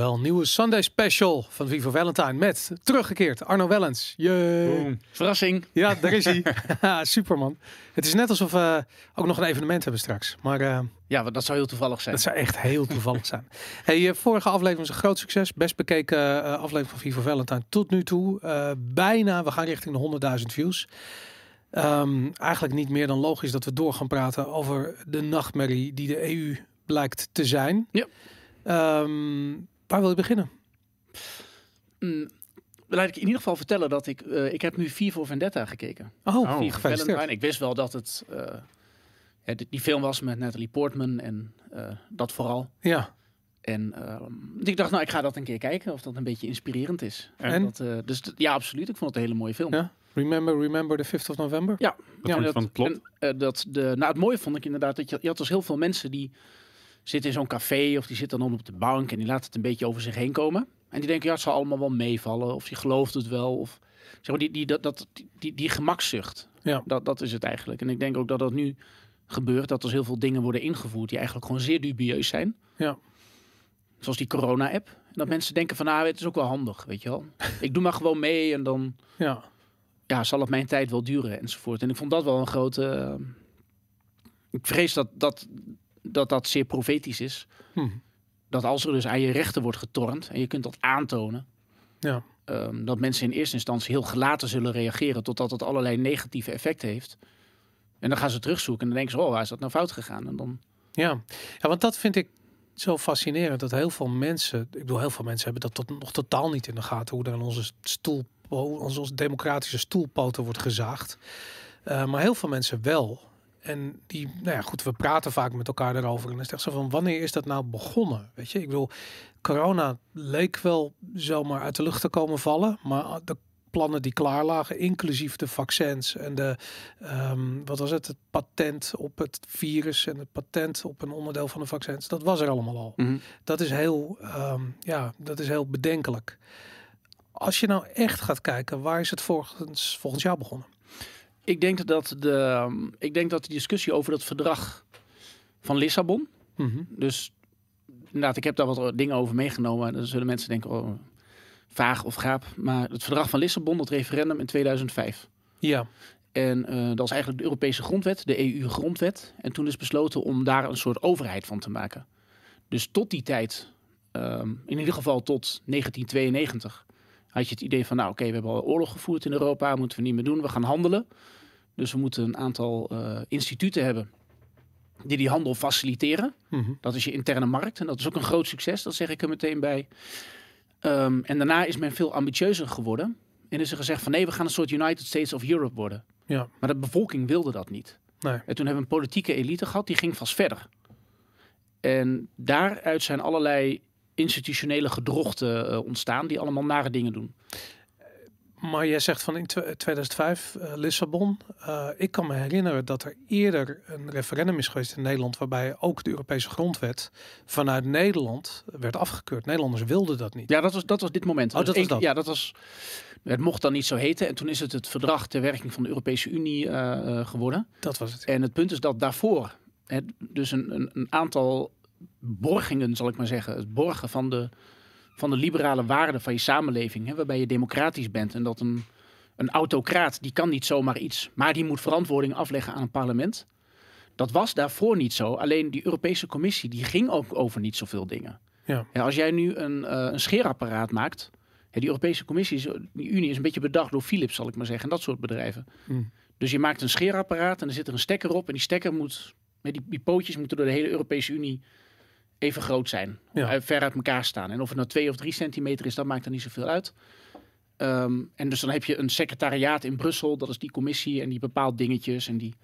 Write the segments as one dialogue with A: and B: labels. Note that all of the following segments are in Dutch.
A: Jawel, nieuwe Sunday special van Vivo Valentine met teruggekeerd Arno Wellens. Je...
B: Verrassing.
A: Ja, daar is hij. Haha, Super man. Het is net alsof we ook nog een evenement hebben straks. Maar eh,
B: Ja, want dat zou heel toevallig zijn.
A: dat zou echt heel toevallig zijn. Hey, eh, vorige aflevering was een groot succes. Best bekeken eh, aflevering van Vivo Valentine tot nu toe. Bijna, we gaan richting de 100.000 views. Ehm, eigenlijk niet meer dan logisch dat we door gaan praten over de nachtmerrie die de EU blijkt te zijn.
B: Ja.
A: Ehm, waar wil je beginnen?
B: Mm, laat ik in ieder geval vertellen dat ik... eh, ik heb nu vier voor Vendetta gekeken.
A: Oh,
C: Oh,
A: gefeliciteerd.
B: Ik wist wel dat het... eh, ja, die, die film was met Natalie Portman en eh, dat vooral.
A: Ja,
B: En ehm, ik dacht, nou, ik ga dat een keer kijken of dat een beetje inspirerend is.
A: En?
B: Dat, eh, dus ja, absoluut. Ik vond het een hele mooie film.
A: Ja. remember, remember the 5th of November?
B: Ja,
C: Wat
B: Ja,
C: vond je
B: dat-
C: van het plot?
B: En, dat de, nou, het mooie vond ik inderdaad dat je, je had dus heel veel mensen die zitten in zo'n café of die zitten dan op de bank en die laten het een beetje over zich heen komen. En die denken, ja, het zal allemaal wel meevallen of je gelooft het wel. Of zeg maar, die, die, dat, dat, die, die, die gemakzucht,
A: Ja.
B: dat, dat is het eigenlijk. En ik denk ook dat dat nu gebeurt, dat er heel veel dingen worden ingevoerd die eigenlijk gewoon zeer dubieus zijn.
A: Ja.
B: Zoals die corona-app. En dat mensen denken van, nou, het is ook wel handig, weet je wel. Ik doe maar gewoon mee en dan
A: Ja.
B: ja, zal het mijn tijd wel duren enzovoort. En ik vond dat wel een grote. eh, ik vrees dat dat, dat dat zeer profetisch is.
A: Hm.
B: Dat als er dus aan je rechten wordt getornd en je kunt dat aantonen,
A: Ja.
B: ehm, dat mensen in eerste instantie heel gelaten zullen reageren totdat het allerlei negatieve effecten heeft. En dan gaan ze terugzoeken en dan denken ze, oh, waar is dat nou fout gegaan? En dan,
A: Ja. ja, want dat vind ik zo fascinerend. Dat heel veel mensen, ik bedoel, heel veel mensen hebben dat tot, nog totaal niet in de gaten. Hoe er aan onze stoel, onze, onze democratische stoelpoten wordt gezaagd. Eh, maar heel veel mensen wel. En die, nou ja, goed, we praten vaak met elkaar erover. En dan is het echt zo van, wanneer is dat nou begonnen? Weet je, ik bedoel, corona leek wel zomaar uit de lucht te komen vallen. Maar de plannen die klaar lagen, inclusief de vaccins en de, ehm, wat was het, het patent op het virus en het patent op een onderdeel van de vaccins, dat was er allemaal al. Dat is heel, ehm, ja, dat is heel bedenkelijk. Als je nou echt gaat kijken, waar is het volgens, volgens jou begonnen?
B: Ik denk dat de, ehm, ik denk dat de discussie over dat verdrag van Lissabon,
A: Mhm.
B: Dus inderdaad, ik heb daar wat dingen over meegenomen. En dan zullen mensen denken, oh, vaag of gaap. Maar het verdrag van Lissabon, dat referendum in 2005.
A: Ja,
B: En eh, dat is eigenlijk de Europese grondwet, de EU-grondwet. En toen is besloten om daar een soort overheid van te maken. Dus tot die tijd, ehm, in ieder geval tot 1992, had je het idee van, nou oké, we hebben al oorlog gevoerd in Europa, moeten we niet meer doen, we gaan handelen. Dus we moeten een aantal eh, instituten hebben die die handel faciliteren.
A: Mhm.
B: Dat is je interne markt. En dat is ook een groot succes, dat zeg ik er meteen bij. Ehm, en daarna is men veel ambitieuzer geworden. En is er gezegd van nee, we gaan een soort United States of Europe worden.
A: ja,
B: Maar de bevolking wilde dat niet.
A: nee.
B: En toen hebben we een politieke elite gehad, die ging vast verder. En daaruit zijn allerlei institutionele gedrochten eh, ontstaan, die allemaal nare dingen doen.
A: Maar jij zegt van in tw- 2005 eh, Lissabon. Eh, ik kan me herinneren dat er eerder een referendum is geweest in Nederland waarbij ook de Europese grondwet vanuit Nederland werd afgekeurd. Nederlanders wilden dat niet.
B: Ja, dat was, dat was dit moment.
A: Oh, dat was dat.
B: Ja, dat was. Het mocht dan niet zo heten. En toen is het het verdrag ter werking van de Europese Unie geworden.
A: Dat was het.
B: En het punt is dat daarvoor, hè, dus een, een, een aantal borgingen, zal ik maar zeggen, het borgen van de, van de liberale waarden van je samenleving, hè, waarbij je democratisch bent en dat een, een autocraat, die kan niet zomaar iets, maar die moet verantwoording afleggen aan een parlement. Dat was daarvoor niet zo. Alleen die Europese Commissie, die ging ook over niet zoveel dingen.
A: Ja.
B: Ja, als jij nu een, eh, een scheerapparaat maakt, hè, die Europese Commissie, is, die Unie is een beetje bedacht door Philips, zal ik maar zeggen, en dat soort bedrijven.
A: Mm.
B: Dus je maakt een scheerapparaat en er zit er een stekker op. En die stekker moet, met die, die pootjes moeten door de hele Europese Unie even groot zijn.
A: Ja.
B: Eh, Ver uit elkaar staan. En of het nou twee of drie centimeter is, dat maakt er niet zoveel uit. Ehm, en dus dan heb je een secretariaat in Brussel, dat is die commissie. En die bepaalt dingetjes en die...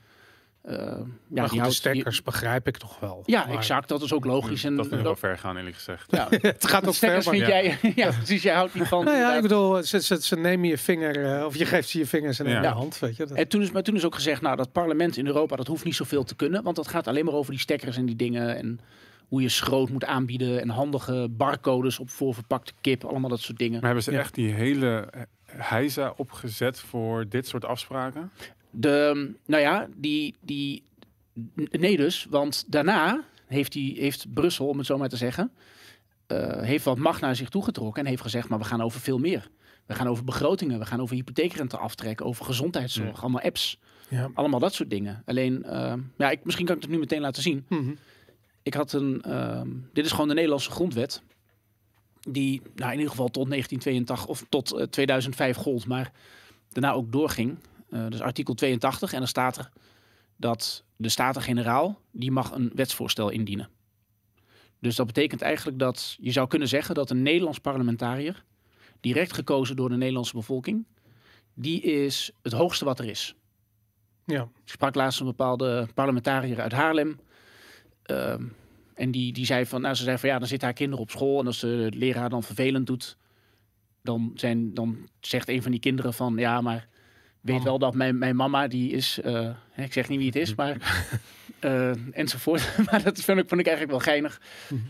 B: eh, ja,
A: maar
B: die
A: goed, de
B: houdt-
A: stekkers begrijp ik toch wel.
B: ja,
A: Maar
B: exact. Dat is ook logisch. En
C: dat vind ik wel ver gaan, eerlijk gezegd.
B: ja,
A: Het gaat ook ver. Maar,
B: vind
C: ja.
B: jij... ja, precies. Jij houdt niet van...
A: nou ja, ik bedoel, ze, ze, ze nemen je vinger, eh, of je geeft ze je vingers en
C: Ja.
A: in de
B: Ja.
A: hand, weet je. Dat,
B: En toen is, maar toen is ook gezegd, nou, dat parlement in Europa, dat hoeft niet zoveel te kunnen. Want dat gaat alleen maar over die stekkers en die dingen. En hoe je schroot moet aanbieden. En handige barcodes op voorverpakte kip. Allemaal dat soort dingen.
C: Maar hebben ze
A: Ja.
C: echt die hele heisa opgezet voor dit soort afspraken?
B: De, nou ja, die, die, nee dus. Want daarna heeft, die, heeft Brussel, om het zo maar te zeggen... eh, heeft wat macht naar zich toegetrokken en heeft gezegd, maar we gaan over veel meer. We gaan over begrotingen, we gaan over hypotheekrente aftrekken, over gezondheidszorg, allemaal apps,
A: Ja.
B: allemaal dat soort dingen. Alleen, eh, ja, ik, misschien kan ik het nu meteen laten zien.
A: Mhm.
B: Ik had een, ehm, dit is gewoon de Nederlandse grondwet, die nou, in ieder geval tot 1982 of tot eh, 2005 gold, maar daarna ook doorging. Eh dus artikel 82 en dan staat er dat de Staten-Generaal die mag een wetsvoorstel indienen. Dus dat betekent eigenlijk dat je zou kunnen zeggen dat een Nederlands parlementariër, direct gekozen door de Nederlandse bevolking, die is het hoogste wat er is.
A: Ja.
B: Ik sprak laatst een bepaalde parlementariër uit Haarlem. Ehm, en die, die zei van, nou, ze zei van ja, dan zitten haar kinderen op school. En als de leraar dan vervelend doet, dan, zijn, dan zegt een van die kinderen van ja, maar weet wel dat mijn, mijn mama, die is, eh, ik zeg niet wie het is, maar eh, enzovoort. maar dat vind ik, vond ik eigenlijk wel geinig.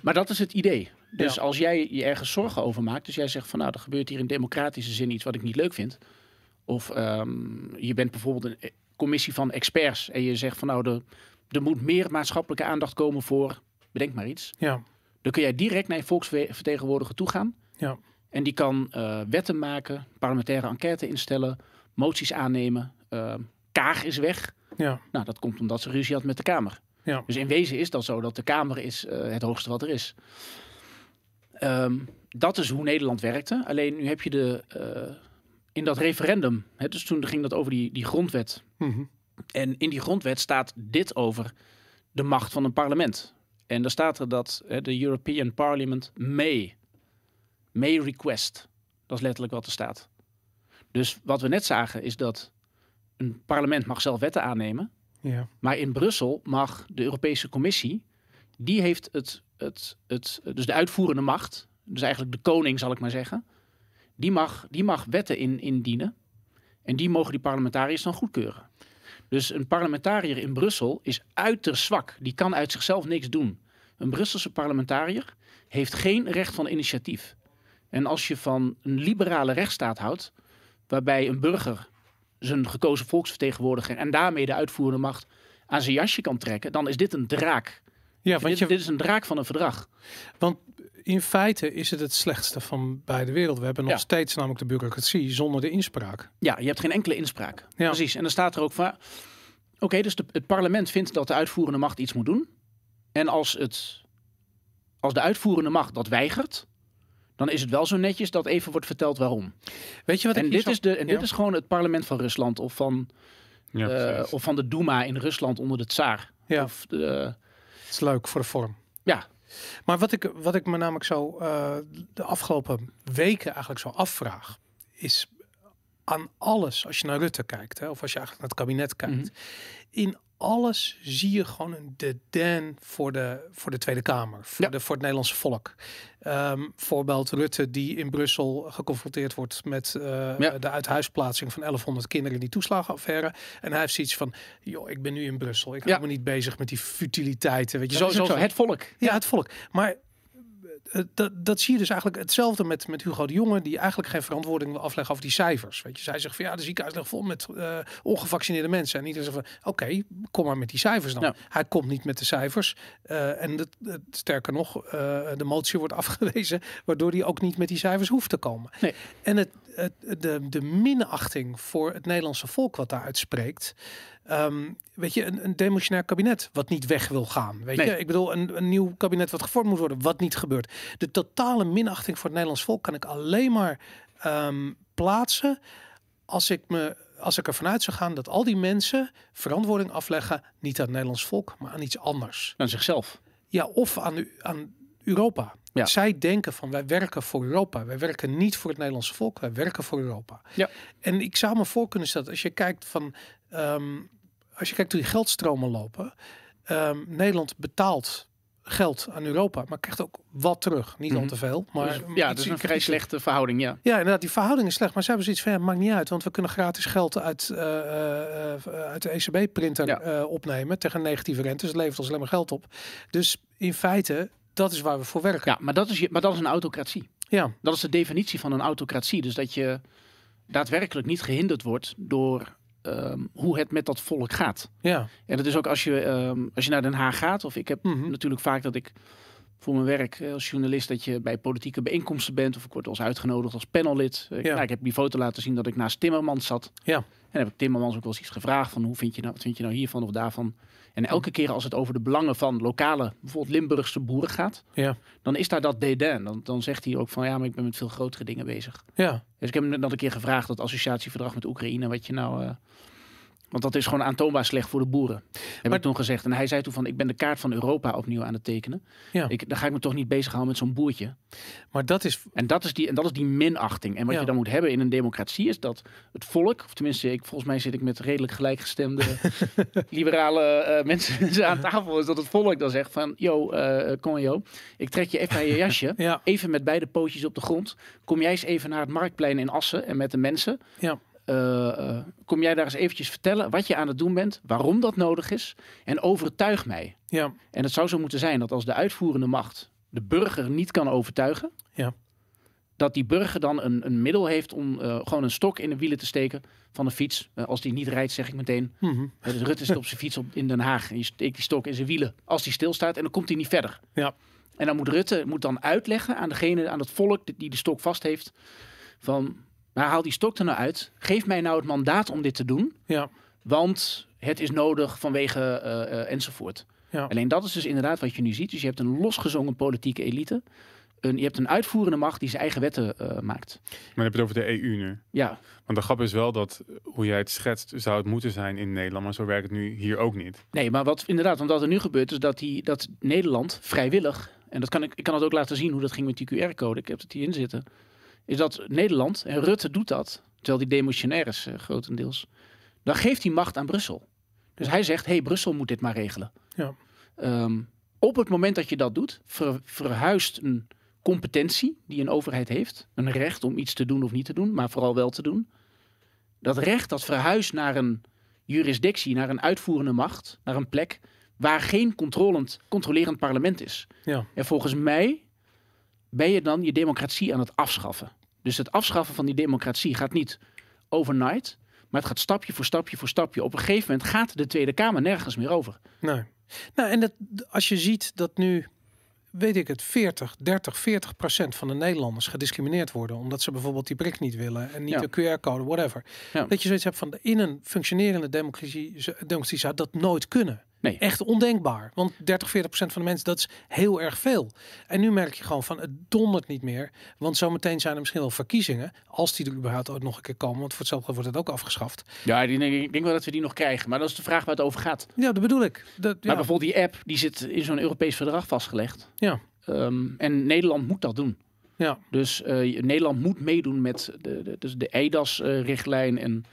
B: Maar dat is het idee. Dus
A: Ja.
B: als jij je ergens zorgen over maakt, dus jij zegt van nou, er gebeurt hier in democratische zin iets wat ik niet leuk vind. Of ehm, je bent bijvoorbeeld een eh, commissie van experts en je zegt van nou, er, er moet meer maatschappelijke aandacht komen voor, bedenk maar iets.
A: Ja.
B: Dan kun jij direct naar je volksvertegenwoordiger toe gaan.
A: Ja.
B: En die kan eh, wetten maken, parlementaire enquête instellen, moties aannemen. Eh, Kaag is weg.
A: Ja.
B: Nou, dat komt omdat ze ruzie had met de Kamer.
A: Ja.
B: Dus in wezen is dat zo dat de Kamer is eh, het hoogste wat er is. Ehm, dat is hoe Nederland werkte. Alleen nu heb je de in dat referendum. Hè, dus toen ging dat over die, die grondwet.
A: Mhm.
B: En in die grondwet staat dit over de macht van een parlement. En daar staat er dat de European Parliament may, may request. Dat is letterlijk wat er staat. Dus wat we net zagen is dat een parlement mag zelf wetten aannemen.
A: Ja.
B: Maar in Brussel mag de Europese Commissie, die heeft het, het, het, dus de uitvoerende macht, dus eigenlijk de koning zal ik maar zeggen, die mag, die mag wetten in, indienen. En die mogen die parlementariërs dan goedkeuren. Dus een parlementariër in Brussel is uiterst zwak. Die kan uit zichzelf niks doen. Een Brusselse parlementariër heeft geen recht van initiatief. En als je van een liberale rechtsstaat houdt, waarbij een burger zijn gekozen volksvertegenwoordiger en daarmee de uitvoerende macht aan zijn jasje kan trekken, dan is dit een draak.
A: Ja, want,
B: Dit,
A: je,
B: dit is een draak van een verdrag.
A: want in feite is het het slechtste van beide werelden. We hebben nog
B: Ja.
A: steeds namelijk de bureaucratie zonder de inspraak.
B: Ja, je hebt geen enkele inspraak.
A: Ja.
B: Precies. En dan staat er ook van, oké, dus de, het parlement vindt dat de uitvoerende macht iets moet doen. En als, het, als de uitvoerende macht dat weigert, dan is het wel zo netjes dat even wordt verteld waarom.
A: Weet je wat
B: En,
A: ik
B: dit
A: zo-
B: is, de, en dit is gewoon het parlement van Rusland of van,
C: Ja,
B: eh, of van de Duma in Rusland onder de tsaar.
A: Ja.
B: Of de,
A: Het is leuk voor de vorm.
B: ja,
A: Maar wat ik, wat ik me namelijk zo eh, de afgelopen weken eigenlijk zo afvraag, is aan alles, als je naar Rutte kijkt, hè, of als je eigenlijk naar het kabinet kijkt,
B: Mhm.
A: in alles zie je gewoon een dédain voor de, voor de Tweede Kamer, voor,
B: Ja.
A: de, voor het Nederlandse volk. Ehm, voorbeeld Rutte die in Brussel geconfronteerd wordt met
B: Ja.
A: de uithuisplaatsing van 1100 kinderen in die toeslagenaffaire. En hij heeft zoiets van, joh, ik ben nu in Brussel, ik
B: Ja.
A: hou me niet bezig met die futiliteiten. Weet je,
B: zo,
A: zo,
B: het volk.
A: ja, het volk. Maar dat, dat zie je dus eigenlijk hetzelfde met, met Hugo de Jonge, die eigenlijk geen verantwoording wil afleggen over die cijfers. Weet je, zij zegt van ja, de ziekenhuis ligt vol met eh, ongevaccineerde mensen. En iedereen zegt van oké, kom maar met die cijfers dan.
B: Ja.
A: Hij komt niet met de cijfers. Eh, en sterker nog, eh, de motie wordt afgewezen, waardoor hij ook niet met die cijfers hoeft te komen.
B: Nee.
A: En het, het, de, de minachting voor het Nederlandse volk wat daar uitspreekt. Ehm, weet je, een, een demissionair kabinet wat niet weg wil gaan. Weet
B: Nee.
A: je, ik bedoel, een, een nieuw kabinet wat gevormd moet worden, wat niet gebeurt. De totale minachting voor het Nederlands volk kan ik alleen maar ehm, plaatsen als ik me als ik ervan uit zou gaan dat al die mensen verantwoording afleggen, niet aan het Nederlands volk, maar aan iets anders.
B: Aan zichzelf.
A: Ja, of aan, aan Europa.
B: Ja.
A: Zij denken van wij werken voor Europa. Wij werken niet voor het Nederlandse volk, wij werken voor Europa.
B: Ja.
A: En ik zou me voor kunnen stellen, als je kijkt van ehm, als je kijkt hoe die geldstromen lopen, ehm, Nederland betaalt geld aan Europa, maar krijgt ook wat terug. Niet al
B: Mhm.
A: te veel, maar
B: Dus, ja, is een vrij slechte verhouding, ja.
A: ja, inderdaad, die verhouding is slecht. Maar ze hebben zoiets van, ja, maakt niet uit. Want we kunnen gratis geld uit, eh, eh, eh, uit de ECB-printer
B: Ja.
A: opnemen tegen negatieve rente. Dus het levert ons alleen maar geld op. Dus in feite, dat is waar we voor werken.
B: Ja, maar dat is, je- maar dat is een autocratie.
A: Ja,
B: Dat is de definitie van een autocratie. Dus dat je daadwerkelijk niet gehinderd wordt door ehm, hoe het met dat volk gaat.
A: ja.
B: En dat is ook als je, ehm, als je naar Den Haag gaat, of ik heb
A: Mhm.
B: natuurlijk vaak dat ik voor mijn werk eh, als journalist dat je bij politieke bijeenkomsten bent. Of ik word eens uitgenodigd als panellid. Ik,
A: Ja.
B: nou, ik heb die foto laten zien dat ik naast Timmermans zat.
A: Ja.
B: En heb ik Timmermans ook wel eens iets gevraagd van hoe vind je nou, wat vind je nou hiervan of daarvan. En elke keer als het over de belangen van lokale, bijvoorbeeld Limburgse boeren gaat,
A: Ja.
B: dan is daar dat dédain. Dan, dan zegt hij ook van ja, maar ik ben met veel grotere dingen bezig.
A: Ja.
B: Dus ik heb hem net een keer gevraagd, dat associatieverdrag met Oekraïne, wat je nou... eh, want dat is gewoon aantoonbaar slecht voor de boeren. Heb
A: Maar-
B: ik toen gezegd. En hij zei toen van, ik ben de kaart van Europa opnieuw aan het tekenen.
A: Ja.
B: Ik, dan ga ik me toch niet bezighouden met zo'n boertje.
A: Maar dat is...
B: En dat is die, en dat is die minachting. En wat
A: Ja.
B: je dan moet hebben in een democratie is dat het volk, of tenminste, ik, volgens mij zit ik met redelijk gelijkgestemde liberale eh, mensen aan tafel, is dat het volk dan zegt van, yo, eh kom yo, ik trek je even bij je jasje.
A: Ja.
B: Even met beide pootjes op de grond. Kom jij eens even naar het marktplein in Assen en met de mensen.
A: Ja.
B: Eh, eh, kom jij daar eens eventjes vertellen wat je aan het doen bent, waarom dat nodig is en overtuig mij.
A: Ja.
B: En het zou zo moeten zijn dat als de uitvoerende macht de burger niet kan overtuigen,
A: Ja.
B: dat die burger dan een, een middel heeft om eh, gewoon een stok in de wielen te steken van een fiets. Als die niet rijdt, zeg ik meteen.
A: Mhm.
B: Dus Rutte zit op zijn fiets op, in Den Haag en je steekt die stok in zijn wielen als die stilstaat en dan komt hij niet verder.
A: Ja.
B: En dan moet Rutte moet dan uitleggen aan degene, aan het volk die de stok vast heeft, van, nou haal die stok er nou uit. Geef mij nou het mandaat om dit te doen,
A: Ja.
B: want het is nodig vanwege eh, eh, enzovoort.
A: Ja.
B: Alleen dat is dus inderdaad wat je nu ziet. Dus je hebt een losgezongen politieke elite. Een, je hebt een uitvoerende macht die zijn eigen wetten eh, maakt.
C: Maar dan heb je het over de EU nu.
B: Ja,
C: Want de grap is wel dat, hoe jij het schetst, zou het moeten zijn in Nederland. Maar zo werkt het nu hier ook niet.
B: nee, maar wat inderdaad, want wat er nu gebeurt is dat, die, dat Nederland vrijwillig, en dat kan ik, ik kan het ook laten zien hoe dat ging met die QR-code, ik heb het hierin zitten, is dat Nederland, en Rutte doet dat, terwijl die demotionair is eh, grotendeels, dan geeft hij macht aan Brussel. Dus hij zegt, hey, Brussel moet dit maar regelen.
A: Ja.
B: Ehm, op het moment dat je dat doet, ver- verhuist een competentie die een overheid heeft, een recht om iets te doen of niet te doen, maar vooral wel te doen. Dat recht dat verhuist naar een jurisdictie, naar een uitvoerende macht, naar een plek waar geen controlend, controlerend parlement is.
A: Ja.
B: En volgens mij ben je dan je democratie aan het afschaffen. Dus het afschaffen van die democratie gaat niet overnight, maar het gaat stapje voor stapje voor stapje. Op een gegeven moment gaat de Tweede Kamer nergens meer over.
A: Nee. Nou, en dat, als je ziet dat nu, weet ik het, 40, 30, 40 procent van de Nederlanders gediscrimineerd worden. Omdat ze bijvoorbeeld die prik niet willen en niet
B: Ja.
A: de QR-code, whatever.
B: Ja.
A: Dat je zoiets hebt van, in een functionerende democratie, democratie zou dat nooit kunnen.
B: Nee.
A: Echt ondenkbaar. Want 30, 40 procent van de mensen, dat is heel erg veel. En nu merk je gewoon van, het dondert niet meer. Want zometeen zijn er misschien wel verkiezingen. Als die er überhaupt ooit nog een keer komen. Want voor hetzelfde wordt het ook afgeschaft.
B: Ja, die, ik denk wel dat we die nog krijgen. Maar dat is de vraag waar het over gaat.
A: Ja, dat bedoel ik. Dat, ja.
B: Maar bijvoorbeeld die app, die zit in zo'n Europees verdrag vastgelegd.
A: Ja.
B: Ehm, en Nederland moet dat doen.
A: Ja.
B: Dus eh, Nederland moet meedoen met de, de, dus de EIDAS-richtlijn. en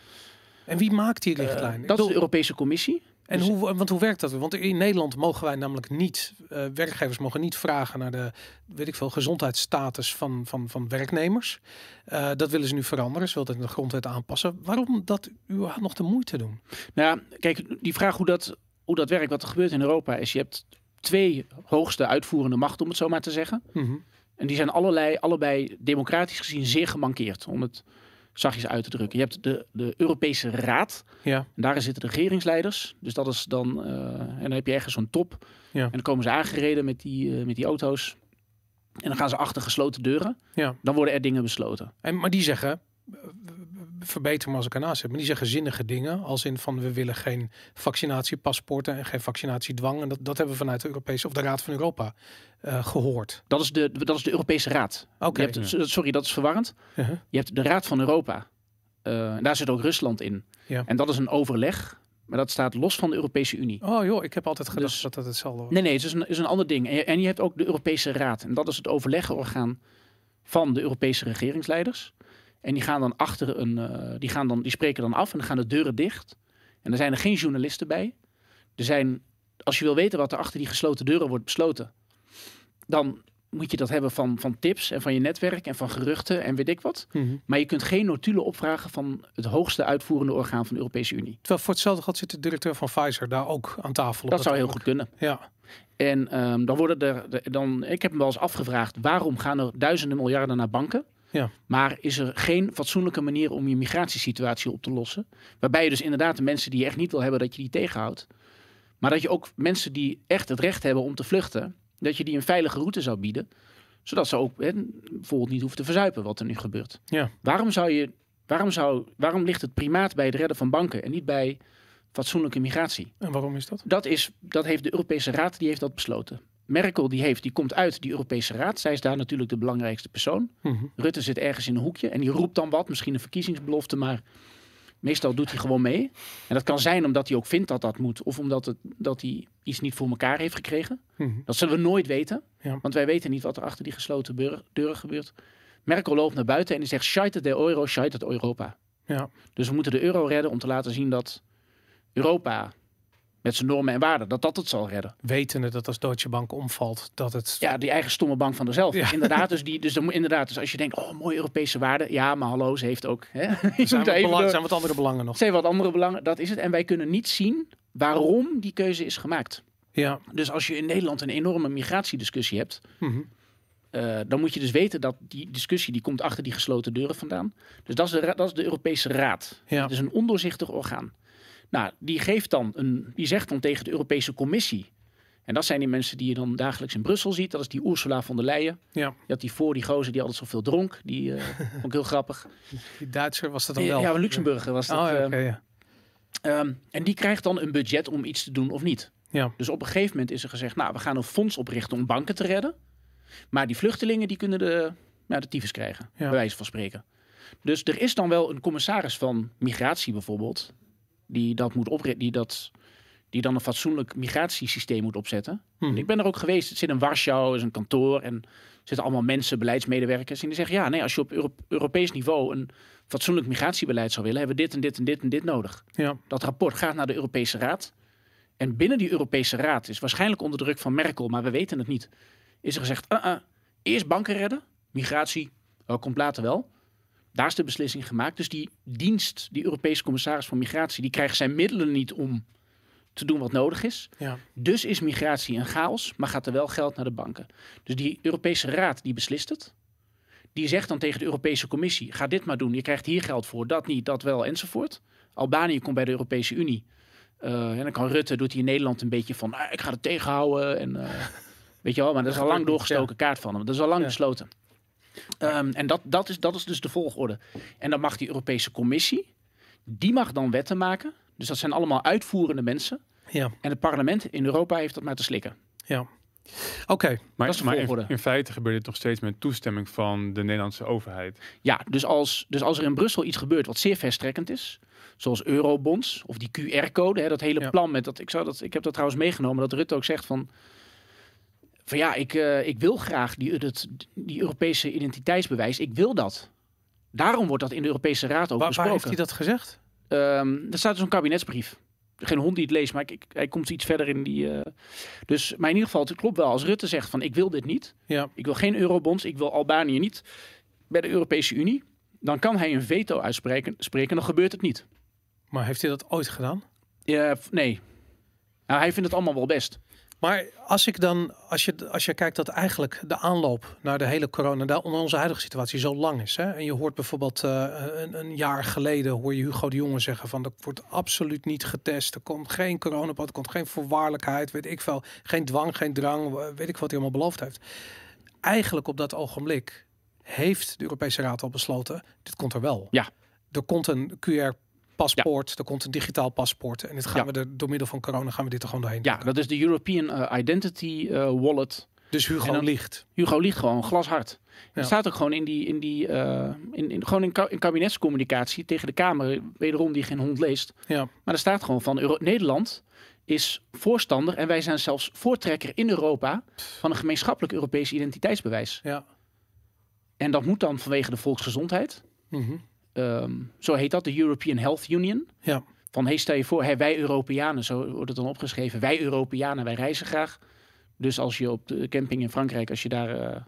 A: En wie maakt die
B: eh,
A: richtlijn?
B: Dat is de Europese Commissie.
A: En
B: Dus-
A: hoe, want hoe werkt dat? Want in Nederland mogen wij namelijk niet, eh, werkgevers mogen niet vragen naar de, weet ik veel, gezondheidsstatus van, van, van werknemers. Eh, dat willen ze nu veranderen. Ze willen het in de grondwet aanpassen. Waarom dat u nog de moeite doen?
B: Nou ja, kijk, die vraag hoe dat, hoe dat werkt, wat er gebeurt in Europa, is je hebt twee hoogste uitvoerende machten, om het zo maar te zeggen.
A: Mhm.
B: En die zijn allerlei, allebei democratisch gezien zeer gemankeerd, om het zachtjes uit te drukken. Je hebt de, de Europese Raad,
A: Ja,
B: en daar zitten regeringsleiders. Dus dat is dan, eh, en dan heb je ergens zo'n top.
A: Ja.
B: En dan komen ze aangereden met die, eh, met die auto's. En dan gaan ze achter gesloten deuren.
A: ja.
B: Dan worden er dingen besloten.
A: En, maar die zeggen, verbeter me als ik ernaast zit, maar die zeggen zinnige dingen. Als in van we willen geen vaccinatiepaspoorten en geen vaccinatiedwang. En dat, dat hebben we vanuit de Europese of de Raad van Europa eh, gehoord.
B: Dat is de, dat is de Europese Raad.
A: Oké.
B: Je hebt, sorry, dat is verwarrend.
A: Uh-huh.
B: Je hebt de Raad van Europa. Eh, en daar zit ook Rusland in.
A: Ja.
B: En dat is een overleg. Maar dat staat los van de Europese Unie.
A: Oh joh, ik heb altijd gedacht
B: Dus-
A: dat dat hetzelfde was.
B: Nee, nee, het is een, is een ander ding. En je, en je hebt ook de Europese Raad. En dat is het overlegorgaan van de Europese regeringsleiders. En die gaan dan achter een. eh, die, gaan dan, die spreken dan af en dan gaan de deuren dicht. En er zijn er geen journalisten bij. Er zijn, als je wil weten wat er achter die gesloten deuren wordt besloten, dan moet je dat hebben van, van tips en van je netwerk en van geruchten en weet ik wat.
A: Mhm.
B: Maar je kunt geen notulen opvragen van het hoogste uitvoerende orgaan van de Europese Unie.
A: Terwijl voor hetzelfde geld zit de directeur van Pfizer daar ook aan tafel. op
B: Dat zou heel goed kunnen.
A: Ja,
B: En ehm, dan worden er, dan, ik heb me wel eens afgevraagd, waarom gaan er duizenden miljarden naar banken?
A: Ja.
B: Maar is er geen fatsoenlijke manier om je migratiesituatie op te lossen? Waarbij je dus inderdaad de mensen die je echt niet wil hebben, dat je die tegenhoudt. Maar dat je ook mensen die echt het recht hebben om te vluchten, Dat je die een veilige route zou bieden. Zodat ze ook hè, bijvoorbeeld niet hoeven te verzuipen wat er nu gebeurt.
A: Ja.
B: Waarom, zou je, waarom, zou, waarom ligt het primaat bij het redden van banken en niet bij fatsoenlijke migratie?
A: En waarom is dat?
B: Dat, is, dat heeft de Europese Raad die heeft dat besloten. Merkel die, heeft, die komt uit die Europese Raad. Zij is daar natuurlijk de belangrijkste persoon.
A: Mhm.
B: Rutte zit ergens in een hoekje en die roept dan wat. Misschien een verkiezingsbelofte, maar meestal doet hij gewoon mee. En dat kan zijn omdat hij ook vindt dat dat moet. Of omdat het, dat hij iets niet voor elkaar heeft gekregen.
A: Mhm.
B: Dat zullen we nooit weten.
A: Ja.
B: Want wij weten niet wat er achter die gesloten deuren gebeurt. Merkel loopt naar buiten en die zegt... Scheitert de euro, scheitert Europa.
A: Ja.
B: Dus we moeten de euro redden om te laten zien dat Europa... met zijn normen en waarden, dat dat het zal redden.
A: Wetende dat als Deutsche Bank omvalt, dat het...
B: Ja, die eigen stomme bank van dezelfde.
A: Ja.
B: Inderdaad, dus, die, dus, dan inderdaad, dus als je denkt, oh, mooie Europese waarden. Ja, maar hallo, ze heeft ook... Hè?
A: Er zijn, wat
B: even
A: belang-
B: door-
A: zijn wat andere belangen nog.
B: zijn wat andere belangen, dat is het. En wij kunnen niet zien waarom die keuze is gemaakt.
A: Ja.
B: Dus als je in Nederland een enorme migratiediscussie hebt...
A: Mhm.
B: eh, dan moet je dus weten dat die discussie die komt achter die gesloten deuren vandaan. Dus dat is de, dat is de Europese Raad.
A: Ja.
B: Het is een ondoorzichtig orgaan. Nou, die geeft dan een, die zegt dan tegen de Europese Commissie. En dat zijn die mensen die je dan dagelijks in Brussel ziet. Dat is die Ursula von der Leyen.
A: Ja.
B: Je had die voor, die gozer die altijd zoveel dronk. Die vond ik heel grappig.
A: Die Duitser was dat dan wel.
B: Ja, een Luxemburger was dat.
A: Oh, ja,
B: eh,
A: oké, ja.
B: Ehm, en die krijgt dan een budget om iets te doen of niet.
A: Ja.
B: Dus op een gegeven moment is er gezegd, nou, we gaan een fonds oprichten om banken te redden. Maar die vluchtelingen, die kunnen de, nou, de tyfus krijgen,
A: Ja.
B: bij wijze van spreken. Dus er is dan wel een commissaris van migratie bijvoorbeeld, die dat moet die dat... Die dan een fatsoenlijk migratiesysteem moet opzetten.
A: Mhm.
B: En ik ben er ook geweest. Het zit in Warschau, is een kantoor. En er zitten allemaal mensen, beleidsmedewerkers. En die zeggen, ja, nee, als je op Euro- Europees niveau een fatsoenlijk migratiebeleid zou willen, hebben we dit en dit en dit en dit nodig.
A: Ja.
B: Dat rapport gaat naar de Europese Raad. En binnen die Europese Raad is waarschijnlijk onder druk van Merkel, maar we weten het niet. Is er gezegd: uh -uh, eerst banken redden, migratie, komt later wel. Daar is de beslissing gemaakt. Dus die dienst, die Europese commissaris van Migratie, die krijgt zijn middelen niet om te doen wat nodig is.
A: Ja.
B: Dus is migratie een chaos, maar gaat er wel geld naar de banken. Dus die Europese Raad die beslist het. Die zegt dan tegen de Europese Commissie: ga dit maar doen. Je krijgt hier geld voor, dat niet, dat wel, enzovoort. Albanië komt bij de Europese Unie. Eh, en dan kan Rutte, doet hij in Nederland een beetje van: "Ah, ik ga het tegenhouden. En, eh, weet je wel, maar dat is al lang doorgestoken kaart van hem. Dat is al lang
A: Ja.
B: besloten. Ehm, en dat, dat, is, dat is dus de volgorde. En dan mag die Europese Commissie, die mag dan wetten maken. Dus dat zijn allemaal uitvoerende mensen.
A: Ja.
B: En het parlement in Europa heeft dat maar te slikken.
A: Ja. Oké.
C: Maar,
B: Dat is de
C: maar in,
B: volgorde.
C: in feite gebeurt dit nog steeds met toestemming van de Nederlandse overheid.
B: Ja, dus als, dus als er in Brussel iets gebeurt wat zeer verstrekkend is, zoals eurobonds of die QR-code, hè, dat hele
A: Ja.
B: plan met dat ik zou dat ik heb dat trouwens meegenomen dat Rutte ook zegt van van ja, ik, eh, ik wil graag die, dat, die Europese identiteitsbewijs, ik wil dat. Daarom wordt dat in de Europese Raad ook
A: Waar, waar
B: besproken.
A: heeft hij dat gezegd?
B: Ehm, er staat dus een kabinetsbrief. Geen hond die het leest, maar ik, ik- hij komt iets verder in die. eh, Dus, maar in ieder geval, het klopt wel. Als Rutte zegt van ik wil dit niet,
A: Ja.
B: ik wil geen eurobonds, ik wil Albanië niet bij de Europese Unie, dan kan hij een veto uitspreken, spreken, dan gebeurt het niet.
A: Maar heeft hij dat ooit gedaan?
B: Nee. Nou, hij vindt het allemaal wel best.
A: Maar als ik dan, als je, als je kijkt dat eigenlijk de aanloop naar de hele corona, onder onze huidige situatie zo lang is. Hè? En je hoort bijvoorbeeld eh, een, een jaar geleden hoor je Hugo de Jonge zeggen van er wordt absoluut niet getest. Er komt geen coronapad, er komt geen voorwaardelijkheid, weet ik veel. Geen dwang, geen drang, eh, weet ik wat hij allemaal beloofd heeft. Eigenlijk op dat ogenblik heeft de Europese Raad al besloten, dit komt er wel.
B: Ja.
A: Er komt een QR paspoort, er komt een digitaal paspoort en dit gaan
B: Ja.
A: we er door middel van corona gaan we dit er gewoon doorheen.
B: Ja, dat is de European eh, Identity eh, Wallet.
A: Dus Hugo
B: dan-
A: liegt.
B: Hugo liegt gewoon glashard.
A: Ja.
B: Het staat ook gewoon in die, in die eh, in, in, gewoon in, ka- in kabinetscommunicatie tegen de Kamer, wederom die geen hond leest.
A: Ja.
B: Maar er staat gewoon van Euro Nederland is voorstander en wij zijn zelfs voortrekker in Europa van een gemeenschappelijk Europees identiteitsbewijs.
A: Ja.
B: En dat moet dan vanwege de volksgezondheid.
A: Mhm.
B: Ehm, zo heet dat, de European Health Union.
A: Ja.
B: Van hey, stel je voor, hè, wij Europeanen, zo wordt het dan opgeschreven. Wij Europeanen, wij reizen graag. Dus als je op de camping in Frankrijk, als je daar eh,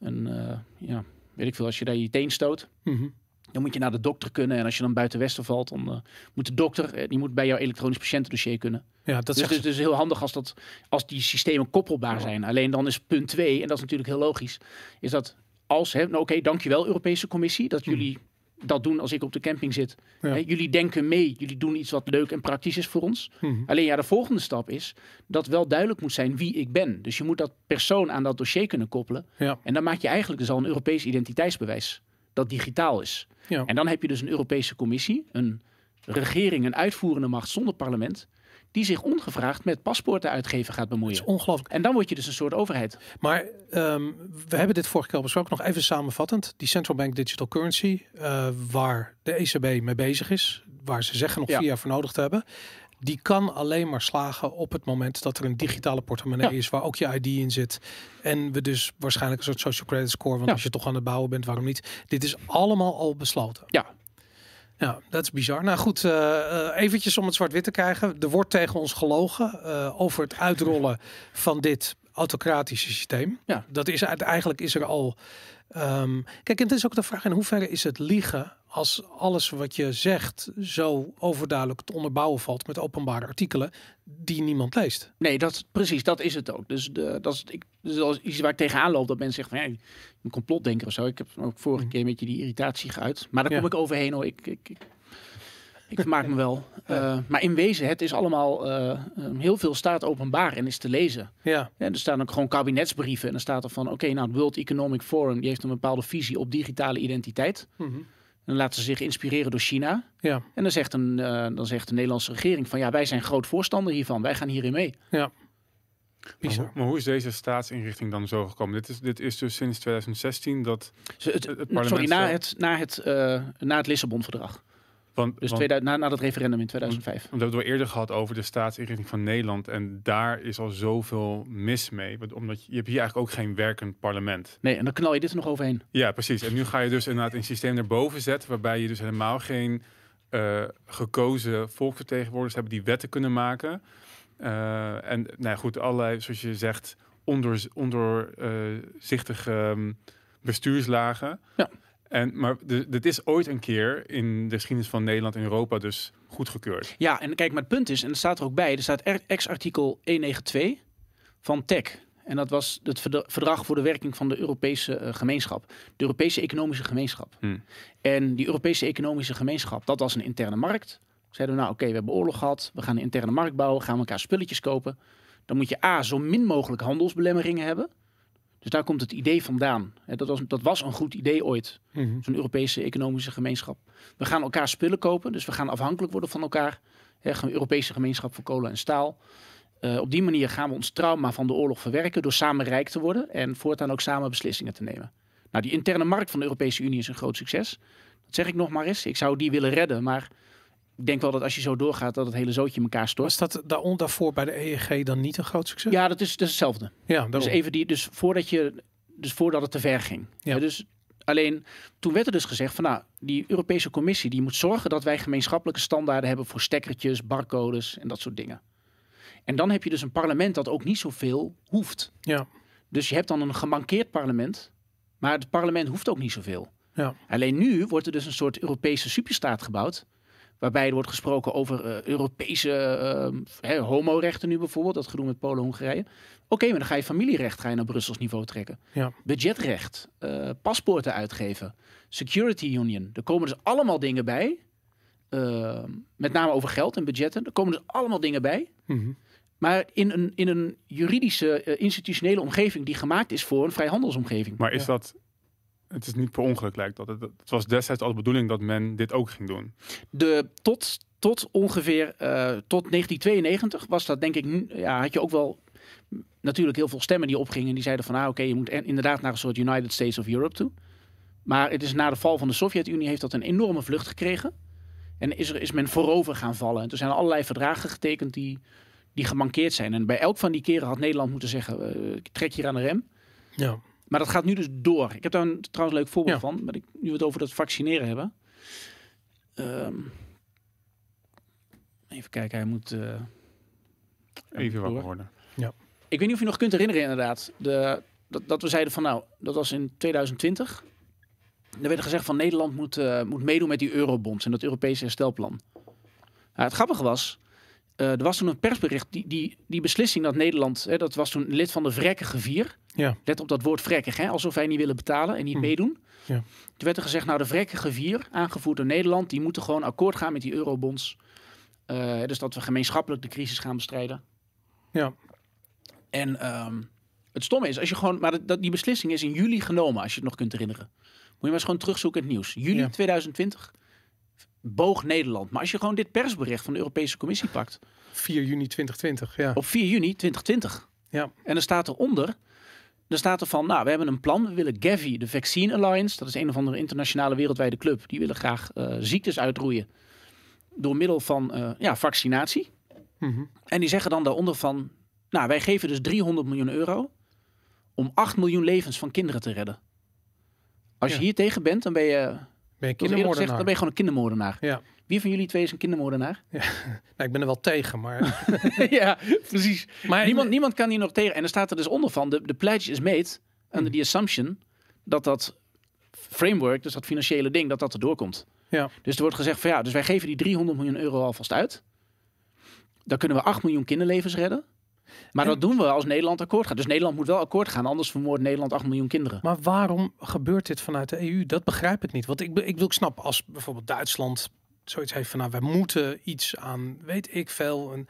B: een, eh, ja, weet ik veel, als je daar je teen stoot,
A: Mhm.
B: dan moet je naar de dokter kunnen. En als je dan buiten Westen valt, dan eh, moet de dokter, die moet bij jouw elektronisch patiëntendossier kunnen.
A: Ja, dat
B: dus is dus heel handig als, dat, als die systemen koppelbaar zijn. Alleen dan is punt twee, en dat is natuurlijk heel logisch, is dat als, hè, nou oké, dankjewel Europese Commissie, dat jullie dat doen als ik op de camping zit.
A: Ja.
B: Hè, jullie denken mee, jullie doen iets wat leuk en praktisch is voor ons.
A: Mhm.
B: Alleen ja, de volgende stap is dat wel duidelijk moet zijn wie ik ben. Dus je moet dat persoon aan dat dossier kunnen koppelen.
A: Ja.
B: En dan maak je eigenlijk dus al een Europees identiteitsbewijs dat digitaal is.
A: Ja.
B: En dan heb je dus een Europese Commissie, een regering, een uitvoerende macht zonder parlement, die zich ongevraagd met paspoorten uitgeven gaat
A: Dat
B: bemoeien.
A: is ongelooflijk.
B: En dan word je dus een soort overheid.
A: Maar ehm, we hebben dit vorige keer al besproken. Nog even samenvattend. Die central bank digital currency, eh, waar de ECB mee bezig is, waar ze zeggen nog
B: Ja.
A: vier jaar voor nodig te hebben. Die kan alleen maar slagen op het moment dat er een digitale portemonnee
B: Ja.
A: is waar ook je ID in zit. En we dus waarschijnlijk een soort social credit score. Want
B: Ja.
A: als je toch aan het bouwen bent, waarom niet? Dit is allemaal al besloten.
B: Ja.
A: Ja, dat is bizar. Nou goed, eh, eventjes om het zwart-wit te krijgen. Er wordt tegen ons gelogen eh, over het uitrollen van dit autocratische systeem.
B: Ja.
A: Dat is eigenlijk is er al. Ehm, kijk, en het is ook de vraag in hoeverre is het liegen als alles wat je zegt zo overduidelijk te onderbouwen valt met openbare artikelen die niemand leest.
B: Nee, dat, precies, dat is het ook. Dus, de, dat is, ik, dus dat is iets waar ik tegenaan loop. Dat mensen zeggen van, ja, een complotdenker of zo. Ik heb ook vorige keer een beetje die irritatie geuit. Maar daar
A: Ja.
B: kom ik overheen hoor. Ik, ik, ik, ik vermaak me wel. Eh, maar in wezen, het is allemaal, eh, heel veel staat openbaar en is te lezen.
A: Ja,
B: Ja, er staan ook gewoon kabinetsbrieven. En dan staat er van, oké, nou, het World Economic Forum... die heeft een bepaalde visie op digitale identiteit.
A: Mhm.
B: En dan laten ze zich inspireren door China.
A: ja,
B: En dan zegt, een, eh, dan zegt de Nederlandse regering van... ja, wij zijn groot voorstander hiervan. Wij gaan hierin mee.
C: Maar, hoe- maar hoe is deze staatsinrichting dan zo gekomen? Dit is, dit is dus sinds 2016 dat...
B: Het,
C: parlement
B: sorry, na het, na het, eh, na het Lissabon-verdrag.
C: Want,
B: Dus
C: want,
B: 2000, na, na dat referendum in 2005.
C: want we hebben het wel eerder gehad over de staatsinrichting van Nederland. En daar is al zoveel mis mee. Want Omdat je, je hebt hier eigenlijk ook geen werkend parlement.
B: Nee, en dan knal je dit er nog overheen.
C: Ja, precies. En nu ga je dus inderdaad een systeem erboven zetten... waarbij je dus helemaal geen eh, gekozen volksvertegenwoordigers hebt... die wetten kunnen maken. Eh, en nou ja, goed, allerlei, zoals je zegt... ondoorzichtige ehm, bestuurslagen.
B: Ja.
C: En, maar dit is ooit een keer in de geschiedenis van Nederland en Europa dus goedgekeurd.
B: Ja, en kijk, maar het punt is, en er staat er ook bij... er staat ex-artikel 192 van TEC. En dat was het verdra- verdrag voor de werking van de Europese eh, gemeenschap. De Europese economische gemeenschap.
C: Hmm.
B: En die Europese economische gemeenschap, dat was een interne markt. Zeiden we, nou oké, we hebben oorlog gehad. We gaan een interne markt bouwen. Gaan we elkaar spulletjes kopen. Dan moet je A, zo min mogelijk handelsbelemmeringen hebben. Dus daar komt het idee vandaan. Hè, Dat was, dat was een goed idee ooit.
A: Mhm.
B: Zo'n Europese economische gemeenschap. We gaan elkaar spullen kopen, dus we gaan afhankelijk worden van elkaar. Hè, een Europese gemeenschap voor kolen en staal. Eh, op die manier gaan we ons trauma van de oorlog verwerken door samen rijk te worden en voortaan ook samen beslissingen te nemen. Nou, die interne markt van de Europese Unie is een groot succes. Dat zeg ik nog maar eens. Ik zou die willen redden, maar ik denk wel dat als je zo doorgaat, dat het hele zootje in elkaar stort.
A: Was dat daaron, daarvoor bij de EEG dan niet een groot succes?
B: Ja, dat is, dat is hetzelfde.
A: ja
B: Dus even die, dus voordat je, dus voordat het te ver ging.
A: Ja.
B: Ja, dus alleen toen werd er dus gezegd van nou, die Europese Commissie die moet zorgen dat wij gemeenschappelijke standaarden hebben voor stekkertjes, barcodes en dat soort dingen. En dan heb je dus een parlement dat ook niet zoveel hoeft.
A: Ja.
B: Dus je hebt dan een gemankeerd parlement, maar het parlement hoeft ook niet zoveel.
A: Ja.
B: Alleen nu wordt er dus een soort Europese superstaat gebouwd. Waarbij er wordt gesproken over eh, Europese eh, hè, homorechten nu bijvoorbeeld. Dat gedoe met Polen en Hongarije. Oké, maar dan ga je familierecht ga je naar Brussels niveau trekken.
A: Ja.
B: Budgetrecht, eh, paspoorten uitgeven, security union. Er komen dus allemaal dingen bij. eh, met name over geld en budgetten. Er komen dus allemaal dingen bij.
A: Mhm.
B: Maar in een, in een juridische, eh, institutionele omgeving die gemaakt is voor een vrijhandelsomgeving.
C: Maar is
A: Ja.
C: dat... Het is niet per ongeluk lijkt dat. Het, het was destijds al de bedoeling dat men dit ook ging doen.
B: De, tot, tot ongeveer eh, tot 1992 was dat denk ik, ja, had je ook wel natuurlijk heel veel stemmen die opgingen. Die zeiden van, ah, oké, je moet inderdaad naar een soort United States of Europe toe. Maar het is na de val van de Sovjet-Unie heeft dat een enorme vlucht gekregen. En is, er, is men voorover gaan vallen. En toen zijn er allerlei verdragen getekend die, die gemankeerd zijn. En bij elk van die keren had Nederland moeten zeggen, eh, trek hier aan de rem.
A: ja.
B: Maar dat gaat nu dus door. Ik heb daar een trouwens leuk voorbeeld
A: Ja.
B: van. Maar ik, nu we het over dat vaccineren hebben. Ehm, even kijken, hij moet... eh,
C: Even wakker worden.
B: Ik weet niet of je nog kunt herinneren inderdaad. De, dat, dat we zeiden van nou, dat was in 2020. Er werd gezegd van Nederland moet, eh, moet meedoen met die eurobonds en dat Europese herstelplan. Nou, het grappige was, eh, er was toen een persbericht, die, die, die beslissing dat Nederland, hè, dat was toen lid van de vrekkige vier.
A: Ja.
B: Let op dat woord vrekkig, hè, alsof wij niet willen betalen en niet
A: Hm.
B: meedoen.
A: Ja.
B: Toen werd er gezegd, nou de vrekkige vier, aangevoerd door Nederland, die moeten gewoon akkoord gaan met die eurobonds. Eh, dus dat we gemeenschappelijk de crisis gaan bestrijden.
A: Ja.
B: En ehm, het stomme is, als je gewoon, maar dat, dat- die beslissing is in juli genomen, als je het nog kunt herinneren. Moet je maar eens gewoon terugzoeken in het nieuws. Juli
A: Ja.
B: 2020 boog Nederland. Maar als je gewoon dit persbericht van de Europese Commissie pakt,
A: 4 juni 2020, ja.
B: op 4 juni 2020.
A: Ja.
B: En er staat eronder, er staat er van, nou, we hebben een plan. We willen Gavi, de Vaccine Alliance, dat is een of andere internationale wereldwijde club. Die willen graag eh, ziektes uitroeien door middel van eh, ja, vaccinatie.
A: Mhm.
B: En die zeggen dan daaronder van, nou, wij geven dus 300 miljoen euro om 8 miljoen levens van kinderen te redden. Als je hier tegen bent, dan ben je,
A: Ben je
B: gezegd, dan ben je gewoon een kindermoordenaar.
A: Ja.
B: Wie van jullie twee is een kindermoordenaar?
A: Nou, ik ben er wel tegen, maar...
B: ja, precies.
A: maar
B: Niemand, niemand kan hier nog tegen. En er staat er dus onder van, de, de pledge is made under the assumption dat dat framework, dus dat financiële ding, dat dat erdoor komt.
A: Ja.
B: Dus er wordt gezegd van ja, dus wij geven die 300 miljoen euro alvast uit. Dan kunnen we 8 miljoen kinderlevens redden. Maar
A: En-
B: dat doen we als Nederland akkoord gaat. Dus Nederland moet wel akkoord gaan, anders vermoordt Nederland 8 miljoen kinderen.
A: Maar waarom gebeurt dit vanuit de EU? Dat begrijp ik niet. Want ik, ik wil ik snap als bijvoorbeeld Duitsland zoiets heeft van nou, wij moeten iets aan, weet ik veel, een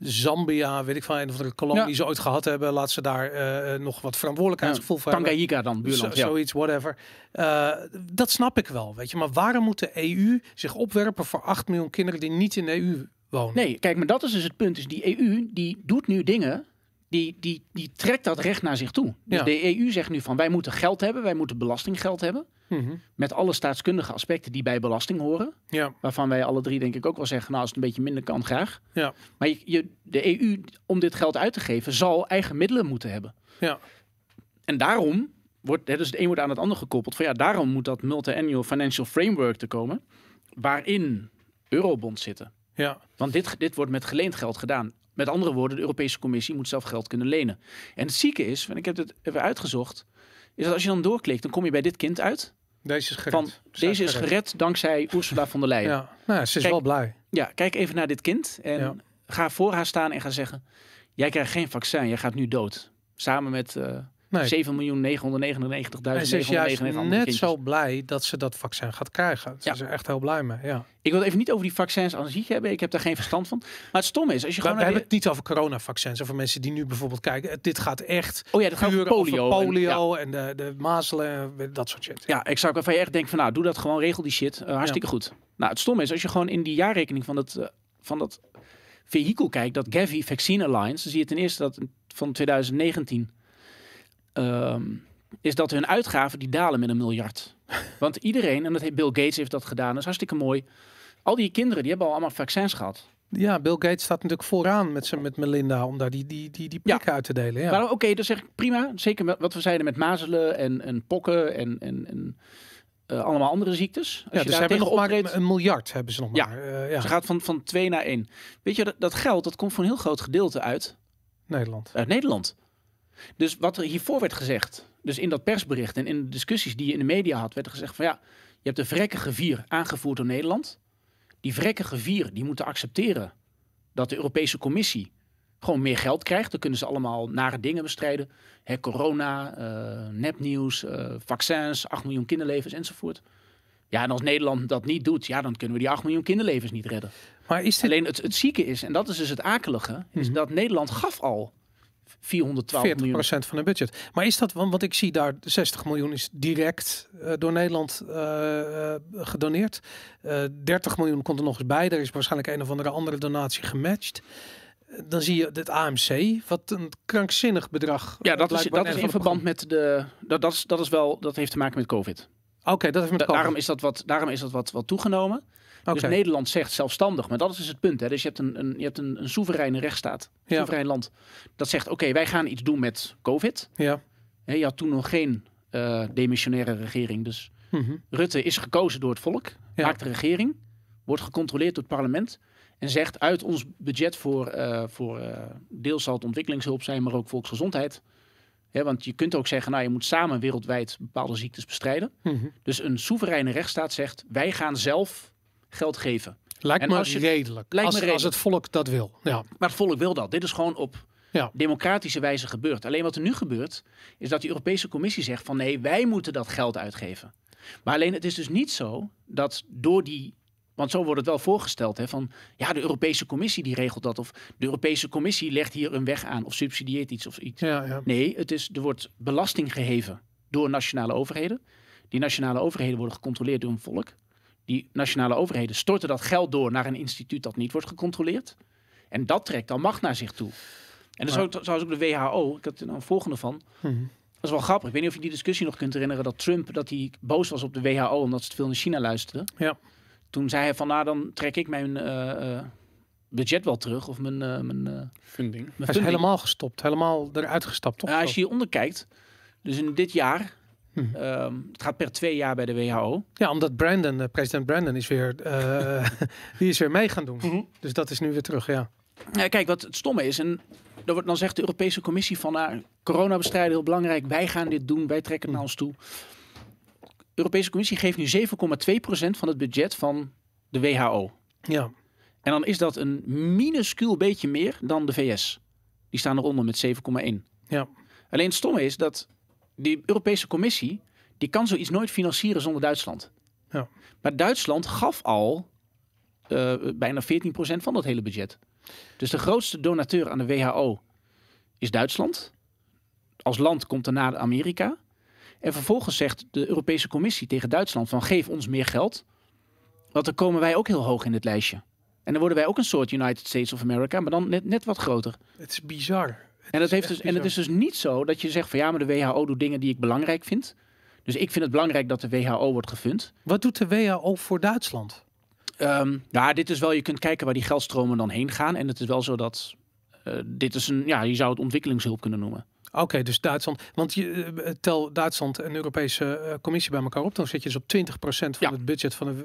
A: Zambia, weet ik van een of andere kolonie
B: Ja.
A: die ze ooit gehad hebben, laat ze daar eh, eh, nog wat verantwoordelijkheidsgevoel voor hebben.
B: Tanganyika dan, buurland.
A: Zo-
B: Ja.
A: Zoiets, whatever. Eh, dat snap ik wel, weet je. Maar waarom moet de EU zich opwerpen voor 8 miljoen kinderen die niet in de EU wonen?
B: Nee, kijk, maar dat is dus het punt. Is die EU die doet nu dingen, die, die, die trekt dat recht naar zich toe. Dus
A: Ja.
B: de EU zegt nu van wij moeten geld hebben, wij moeten belastinggeld hebben.
A: Mhm.
B: Met alle staatskundige aspecten die bij belasting horen.
A: Ja,
B: Waarvan wij alle drie denk ik ook wel zeggen, nou als het een beetje minder kan, graag.
A: ja,
B: Maar je, je, de EU, om dit geld uit te geven, zal eigen middelen moeten hebben.
A: ja.
B: En daarom wordt, hè, dus het een wordt aan het ander gekoppeld. Van ja, daarom moet dat multi-annual financial framework te komen. Waarin eurobonds zitten.
A: Ja.
B: Want dit, dit wordt met geleend geld gedaan. Met andere woorden, de Europese Commissie moet zelf geld kunnen lenen. En het zieke is, en ik heb het even uitgezocht, is dat als je dan doorklikt, dan kom je bij dit kind uit.
A: Deze is gered.
B: Van,
A: Ze
B: deze is gered dankzij Ursula von der Leyen. Ja,
A: Ja, nou, ja, ze is
B: Kijk,
A: wel blij.
B: kijk even naar dit kind en
A: Ja.
B: ga voor haar staan en ga zeggen, jij krijgt geen vaccin, jij gaat nu dood. Samen met eh
A: Nee.
B: 7.999.999
A: En ze is juist net
B: kindjes.
A: zo blij dat ze dat vaccin gaat krijgen. Ze
B: Ja.
A: is er echt heel blij mee. Ja.
B: Ik wil even niet over die vaccins aan zich hebben, ik heb daar geen verstand van. Maar het stomme is, als je
A: We, we
B: gewoon...
A: hebben het niet over coronavaccins. Of voor mensen die nu bijvoorbeeld kijken. Dit gaat echt
B: oh ja, dat gaat over polio. en-
A: polio
B: ja.
A: en, de, de mazelen, en dat soort shit.
B: Ja, ik zou waarvan je echt denken van nou, doe dat gewoon, regel die shit. eh, hartstikke goed. Nou, het stomme is, als je gewoon in die jaarrekening van dat, eh, van dat vehikel kijkt, dat Gavi Vaccine Alliance, dan zie je ten eerste dat van 2019 ehm, is dat hun uitgaven die dalen met een miljard. Want iedereen, en dat heeft Bill Gates heeft dat gedaan, dat is hartstikke mooi. Al die kinderen, die hebben al allemaal vaccins gehad.
A: Ja, Bill Gates staat natuurlijk vooraan met, zijn met Melinda om daar die, die, die, die prikken uit te delen. Ja.
B: Oké, dat zeg ik prima. Zeker met wat we zeiden met mazelen en, en pokken en, en, en eh, allemaal andere ziektes. Als
A: ja,
B: je
A: dus ze
B: daar
A: hebben nog maar een miljard hebben ze nog
B: Ja.
A: maar. Eh, ja,
B: Ze gaat van, van twee naar één. Weet je, dat, dat geld dat komt voor een heel groot gedeelte uit,
A: Nederland.
B: uit Nederland. Dus wat er hiervoor werd gezegd, dus in dat persbericht en in de discussies die je in de media had, werd er gezegd van ja, je hebt de vrekkige vier aangevoerd door Nederland. Die vrekkige vier, die moeten accepteren dat de Europese Commissie gewoon meer geld krijgt. Dan kunnen ze allemaal nare dingen bestrijden. Hè, corona, eh, nepnieuws, eh, vaccins, 8 miljoen kinderlevens enzovoort. Ja, en als Nederland dat niet doet, ja, dan kunnen we die 8 miljoen kinderlevens niet redden.
A: Maar is dit...
B: Alleen het, het zieke is, en dat is dus het akelige, is
A: Mhm.
B: dat Nederland gaf al 412
A: 40%
B: miljoen.
A: van het budget. Maar is dat, want wat ik zie daar, 60 miljoen is direct eh, door Nederland eh, eh, gedoneerd. Eh 30 miljoen komt er nog eens bij. Er is waarschijnlijk een of andere andere donatie gematcht. Dan zie je het AMC, wat een krankzinnig bedrag.
B: Ja, dat is, dat is in verband met de. Dat, dat, is, dat is wel. Dat heeft te maken met COVID.
A: Oké, dat heeft met
B: Da-
A: COVID.
B: daarom is dat wat, daarom is dat wat, wat toegenomen. Dus Nederland zegt zelfstandig, maar dat is dus het punt. Hè. Dus je hebt een, een, je hebt een, een soevereine rechtsstaat, een
A: Ja.
B: soeverein land. Dat zegt, oké, wij gaan iets doen met COVID.
A: Ja.
B: Je had toen nog geen eh, demissionaire regering. Dus
A: Mhm.
B: Rutte is gekozen door het volk,
A: Ja.
B: maakt de regering, wordt gecontroleerd door het parlement en zegt uit ons budget voor, eh, voor eh, deels zal het ontwikkelingshulp zijn, maar ook volksgezondheid. Want je kunt ook zeggen, nou je moet samen wereldwijd bepaalde ziektes bestrijden.
A: Mhm.
B: Dus een soevereine rechtsstaat zegt, wij gaan zelf geld geven.
A: Lijkt
B: En
A: me
B: als je-
A: redelijk.
B: lijkt
A: als,
B: me
A: als het volk dat wil. Ja.
B: Maar het volk wil dat. Dit is gewoon op
A: Ja.
B: democratische wijze gebeurd. Alleen wat er nu gebeurt, is dat de Europese Commissie zegt van nee, wij moeten dat geld uitgeven. Maar alleen het is dus niet zo dat door die. Want zo wordt het wel voorgesteld, hè, van ja, de Europese Commissie die regelt dat. Of de Europese Commissie legt hier een weg aan of subsidieert iets of iets.
A: Ja, ja.
B: Nee, het is, er wordt belasting geheven door nationale overheden. Die nationale overheden worden gecontroleerd door een volk. Die nationale overheden storten dat geld door naar een instituut dat niet wordt gecontroleerd. En dat trekt dan macht naar zich toe. En dan
A: Ja.
B: zou, zoals ook de WHO, ik had er nou een volgende van.
A: Mhm.
B: Dat is wel grappig. Ik weet niet of je die discussie nog kunt herinneren dat Trump dat hij boos was op de WHO omdat ze te veel naar China luisterden.
A: Ja.
B: Toen zei hij van nou dan trek ik mijn eh, eh, budget wel terug of mijn, eh, mijn, eh, mijn
C: Funding.
A: Hij is
B: funding.
A: helemaal gestopt. Helemaal eruit gestapt, toch?
B: Ja, als je hieronder kijkt, dus in dit jaar,
A: Hm.
B: ehm, het gaat per twee jaar bij de WHO.
A: Ja, omdat Brandon, eh, president Brandon, is weer, eh, die is weer mee gaan doen.
B: Mhm.
A: Dus dat is nu weer terug, ja.
B: Ja, kijk, wat het stomme is, en dan, wordt, dan zegt de Europese Commissie van, nou, corona bestrijden heel belangrijk, wij gaan dit doen, wij trekken het naar ons toe. De Europese Commissie geeft nu 7,2% van het budget van de WHO.
A: Ja,
B: En dan is dat een minuscuul beetje meer dan de VS. Die staan eronder met 7,1.
A: ja.
B: Alleen het stomme is dat die Europese Commissie, die kan zoiets nooit financieren zonder Duitsland.
A: Ja.
B: Maar Duitsland gaf al eh, bijna 14% van dat hele budget. Dus de grootste donateur aan de WHO is Duitsland. Als land komt daarna Amerika. En vervolgens zegt de Europese Commissie tegen Duitsland van geef ons meer geld. Want dan komen wij ook heel hoog in het lijstje. En dan worden wij ook een soort United States of America, maar dan net, net wat groter.
A: Het is bizar.
B: En, dat heeft dus, en het is dus niet zo dat je zegt van ja, maar de WHO doet dingen die ik belangrijk vind. Dus ik vind het belangrijk dat de WHO wordt gefund.
A: Wat doet de WHO voor Duitsland?
B: Ehm, ja, dit is wel, je kunt kijken waar die geldstromen dan heen gaan. En het is wel zo dat eh, dit is een, ja, je zou het ontwikkelingshulp kunnen noemen.
A: Oké, dus Duitsland. Want je eh, tel Duitsland en de Europese eh, Commissie bij elkaar op, dan zit je dus op 20% van
B: Ja.
A: het budget van de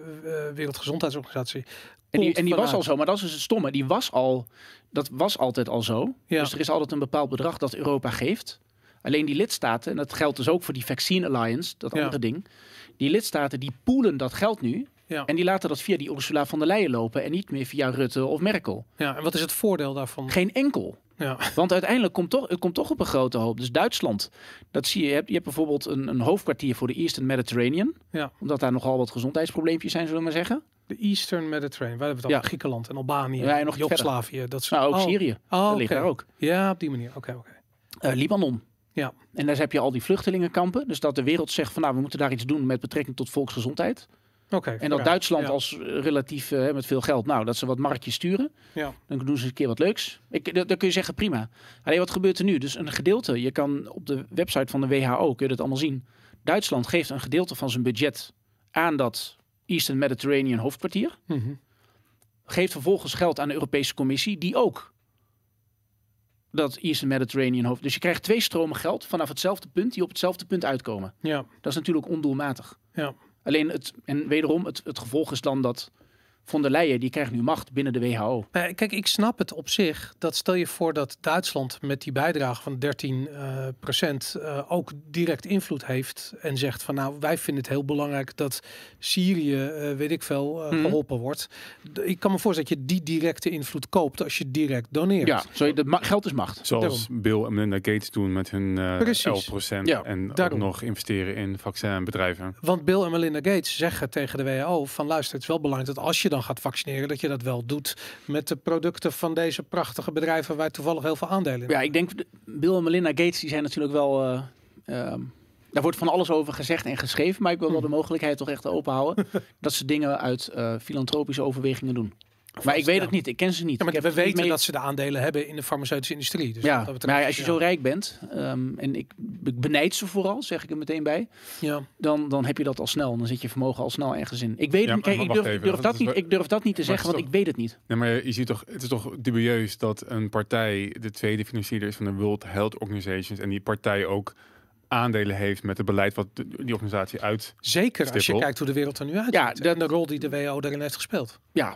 A: eh, Wereldgezondheidsorganisatie.
B: En die, en die was al zo, maar dat is dus het stomme. Die was al, dat was altijd al zo.
A: Ja.
B: Dus er is altijd een bepaald bedrag dat Europa geeft. Alleen die lidstaten, en dat geldt dus ook voor die Vaccine Alliance, dat
A: Ja.
B: andere ding. Die lidstaten die poelen dat geld nu.
A: Ja.
B: En die laten dat via die Ursula von der Leyen lopen en niet meer via Rutte of Merkel.
A: Ja, en wat is het voordeel daarvan?
B: Geen enkel.
A: Ja,
B: Want uiteindelijk komt toch, het komt toch op een grote hoop. Dus Duitsland, dat zie je. Je hebt, je hebt bijvoorbeeld een, een hoofdkwartier voor de Eastern Mediterranean.
A: Ja.
B: Omdat daar nogal wat gezondheidsprobleempjes zijn, zullen we maar zeggen.
A: de Eastern Mediterranean. Wij hebben het
B: Ja.
A: al Griekenland en Albanië,
B: Ja, en nog
A: Joegoslavië. Dat is
B: Nou, ook
A: oh,
B: Syrië.
A: Oh,
B: dat ligt daar ook.
A: Ja, op die manier. Oké, oké.
B: Eh, Libanon.
A: Ja.
B: En daar heb je al die vluchtelingenkampen. Dus dat de wereld zegt van nou, we moeten daar iets doen met betrekking tot volksgezondheid. En dat. Duitsland
A: Ja.
B: als eh, relatief eh, met veel geld, nou, dat ze wat marktjes sturen.
A: Ja.
B: Dan doen ze een keer wat leuks. Ik, dat, dat kun je zeggen, prima. Alleen wat gebeurt er nu? Dus een gedeelte, je kan op de website van de WHO, kun je dat allemaal zien. Duitsland geeft een gedeelte van zijn budget aan dat Eastern Mediterranean hoofdkwartier.
A: Mhm.
B: Geeft vervolgens geld aan de Europese Commissie, die ook dat Eastern Mediterranean hoofd. Dus je krijgt twee stromen geld vanaf hetzelfde punt, die op hetzelfde punt uitkomen.
A: Ja,
B: Dat is natuurlijk ondoelmatig.
A: ja.
B: Alleen het, en wederom, het, het gevolg is dan dat von der Leyen, die krijgt nu macht binnen de WHO.
A: Ja, kijk, ik snap het op zich. Dat stel je voor dat Duitsland met die bijdrage van 13 eh, procent eh, ook direct invloed heeft. En zegt van nou, wij vinden het heel belangrijk dat Syrië, eh, weet ik veel, eh,
B: Mhm.
A: geholpen wordt. Ik kan me voorstellen dat je die directe invloed koopt als je direct doneert.
B: Ja, zo, de ma- geld is macht.
C: Zoals Bill en Melinda Gates doen met hun eh
A: Precies.
C: 11%
B: Ja,
C: en ook
A: daarom.
C: nog investeren in vaccinbedrijven.
A: Want Bill en Melinda Gates zeggen tegen de WHO van luister, het is wel belangrijk dat als je dan gaat vaccineren, dat je dat wel doet met de producten van deze prachtige bedrijven waar toevallig heel veel aandelen in
B: Ja, ik denk, de- Bill en Melinda Gates, die zijn natuurlijk wel... eh, ehm, daar wordt van alles over gezegd en geschreven, maar ik wil wel de mogelijkheid toch echt open houden dat ze dingen uit eh, filantropische overwegingen doen. Maar ik weet het niet, ik ken ze niet.
A: Ja, maar
B: Ik
A: we weten
B: mee-
A: dat ze de aandelen hebben in de farmaceutische industrie. Dus
B: Ja,
A: wat dat betreft,
B: maar als je
A: ja.
B: zo rijk bent, ehm, en ik, ik benijd ze vooral, zeg ik er meteen bij,
A: Ja.
B: dan, dan heb je dat al snel. Dan zit je vermogen al snel ergens in. Ik weet
C: Ja,
B: niet. Kijk, ik durf,
C: dat
B: niet, ik durf dat niet te zeggen, want ik weet het niet.
C: Nee, maar je ziet toch, het is toch dubieus dat een partij de tweede financier is van de World Health Organizations en die partij ook aandelen heeft met het beleid wat die organisatie uit.
A: Zeker als je kijkt hoe de wereld er nu uitziet.
B: Ja,
A: en
B: dat-
A: de rol die de WHO daarin heeft gespeeld.
B: Ja,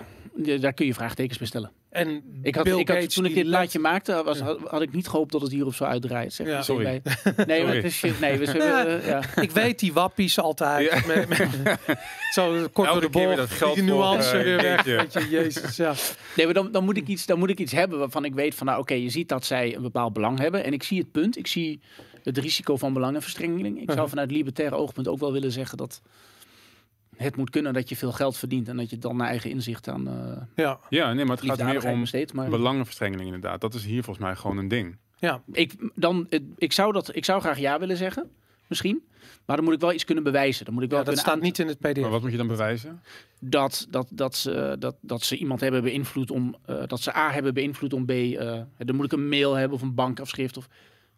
B: Daar kun je vraagtekens bij stellen.
A: En
B: Ik had,
A: Bill
B: ik had, toen ik dit plaatje maakte, was, had, had ik niet gehoopt dat het hierop zou uitdraaien. Zeg,
A: Ja.
B: ik
C: Sorry.
B: bij- Nee, maar het is shit. Nee, we zullen, eh, ja.
A: Ik weet die wappies altijd.
C: Ja.
A: Met, met- zo kort
C: Elke
A: door de
C: dat geld
A: die
C: voor,
A: nuance weer weg. Weet je, jezus, ja.
B: Nee, maar dan, dan, moet ik iets, dan moet ik iets hebben waarvan ik weet van, nou oké, je ziet dat zij een bepaald belang hebben. En ik zie het punt, ik zie het risico van belangenverstrengeling. Ik zou
A: Uh-huh.
B: vanuit libertaire oogpunt ook wel willen zeggen dat het moet kunnen dat je veel geld verdient en dat je dan naar eigen inzicht aan uh,
A: Ja,
C: Ja, nee, maar het gaat meer om
B: besteedt. Maar
C: belangenverstrengeling inderdaad. Dat is hier volgens mij gewoon een ding.
A: ja.
B: ik, dan, ik, zou dat, ik zou graag ja willen zeggen, misschien. Maar dan moet ik wel iets kunnen bewijzen. Dan moet ik wel
A: ja dat
B: kunnen
A: staat niet in het
C: Maar
A: pdf.
C: wat moet je dan bewijzen?
B: dat, dat, dat, ze, dat, dat ze iemand hebben beïnvloed om eh, dat ze A hebben beïnvloed om B. eh dan moet ik een mail hebben of een bankafschrift. Of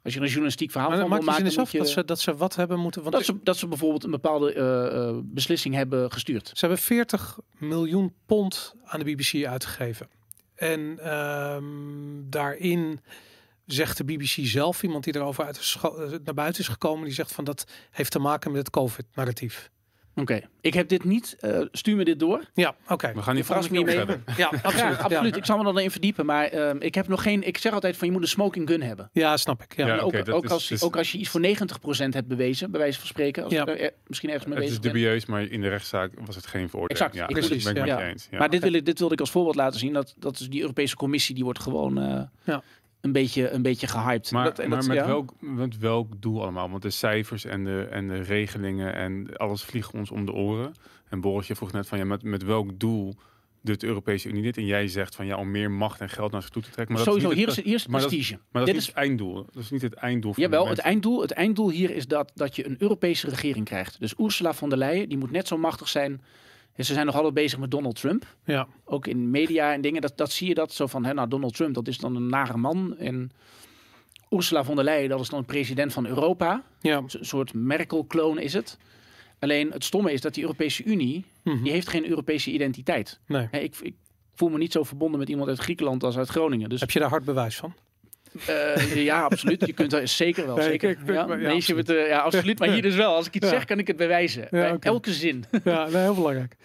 B: als je een journalistiek verhaal
A: Maar
B: van wil maken, je,
A: dat, ze, dat ze wat hebben moeten... Want
B: dat, ze, dat ze bijvoorbeeld een bepaalde eh, eh, beslissing hebben gestuurd.
A: Ze hebben 40 miljoen pond aan de BBC uitgegeven. En ehm, daarin zegt de BBC zelf, iemand die erover uit eh, naar buiten is gekomen, die zegt van dat heeft te maken met het COVID-narratief.
B: Oké, ik heb dit niet. eh, stuur me dit door.
A: Ja, oké.
C: We gaan die
B: me
C: keer
B: mee.
C: hebben.
A: Ja,
B: Absoluut,
A: absoluut.
B: absoluut.
A: Ja.
B: Ik zal me dan in verdiepen. Maar ehm, ik heb nog geen. Ik zeg altijd van je moet een smoking gun hebben.
A: ja, snap ik. Ja.
B: Ook, ook,
C: is-
B: als,
C: dus-
B: ook als je iets voor 90% hebt bewezen, bij wijze van spreken. Als
A: Ja.
B: er, misschien ergens mee
C: Het is
B: bezig ben.
C: dubieus, maar in de rechtszaak was het geen veroordeling.
B: Exact,
C: Ja,
B: ik
C: precies. ben ik
A: ja.
C: met je eens. Ja.
B: Maar dit, wil ik, dit wilde ik als voorbeeld laten zien. Dat, dat is die Europese Commissie, die wordt gewoon eh,
A: Ja.
B: Een, beetje, een beetje gehyped.
C: Maar,
B: Dat- en
C: maar
B: dat-
C: met,
B: ja.
C: welk, met welk doel allemaal? Want de cijfers en de, en de regelingen en alles vliegen ons om de oren. En Borreltje vroeg net van ja, met, met welk doel doet de Europese Unie dit? En jij zegt van ja, om meer macht en geld naar zich toe te trekken. Maar dat
B: Sowieso,
C: is
B: hier
C: niet
B: is,
C: het,
B: hier is
C: maar dat-
B: prestige.
C: maar dat
B: Dit
C: is niet het einddoel. Dat is niet het einddoel. Van
B: Jawel, het einddoel, het einddoel hier is dat, dat je een Europese regering krijgt. Dus Ursula von der Leyen, die moet net zo machtig zijn. En ze zijn nog altijd bezig met Donald Trump.
A: Ja.
B: Ook in media en dingen, dat, dat zie je dat zo van, hè, nou, Donald Trump, dat is dan een nare man. En Ursula von der Leyen, dat is dan president van Europa.
A: Ja.
B: Een soort Merkel-kloon is het. Alleen het stomme is dat die Europese Unie,
A: Mhm.
B: die heeft geen Europese identiteit.
A: Nee.
B: Hè, ik, ik voel me niet zo verbonden met iemand uit Griekenland als uit Groningen. Dus
A: Heb je daar hard bewijs van?
B: Eh, ja, absoluut. Je kunt er zeker wel.
A: Nee,
B: zeker. ja,
A: maar- ja, absoluut.
B: eh, ja, absoluut. Maar hier dus wel. Als ik iets zeg, kan ik het bewijzen. Bij elke zin.
A: Ja, nee, heel belangrijk.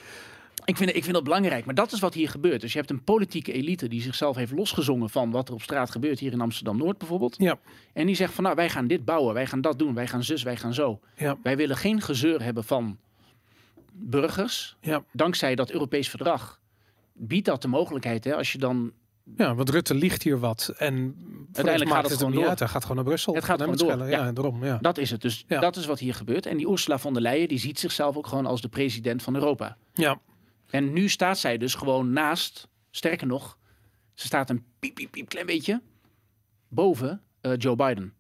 B: Ik vind, ik vind dat belangrijk. Maar dat is wat hier gebeurt. Dus je hebt een politieke elite die zichzelf heeft losgezongen van wat er op straat gebeurt. Hier in Amsterdam-Noord bijvoorbeeld.
A: Ja.
B: En die zegt van nou, wij gaan dit bouwen. Wij gaan dat doen. Wij gaan zus, wij gaan zo.
A: Ja.
B: Wij willen geen gezeur hebben van burgers.
A: Ja.
B: Dankzij dat Europees verdrag biedt dat de mogelijkheid. Hè, als je dan
A: Ja, want Rutte liegt hier wat. En uiteindelijk
B: gaat het
A: het
B: gewoon door.
A: uit. Hij gaat gewoon naar Brussel.
B: Het gaat
A: Hem
B: gewoon
A: schelen.
B: door,
A: Ja,
B: ja.
A: daarom. Ja.
B: Dat is het. Dus
A: Ja.
B: dat is wat hier gebeurt. En die Ursula von der Leyen die ziet zichzelf ook gewoon als de president van Europa.
A: ja.
B: En nu staat zij dus gewoon naast, sterker nog, ze staat een piep, piep, piep klein beetje boven eh, Joe Biden.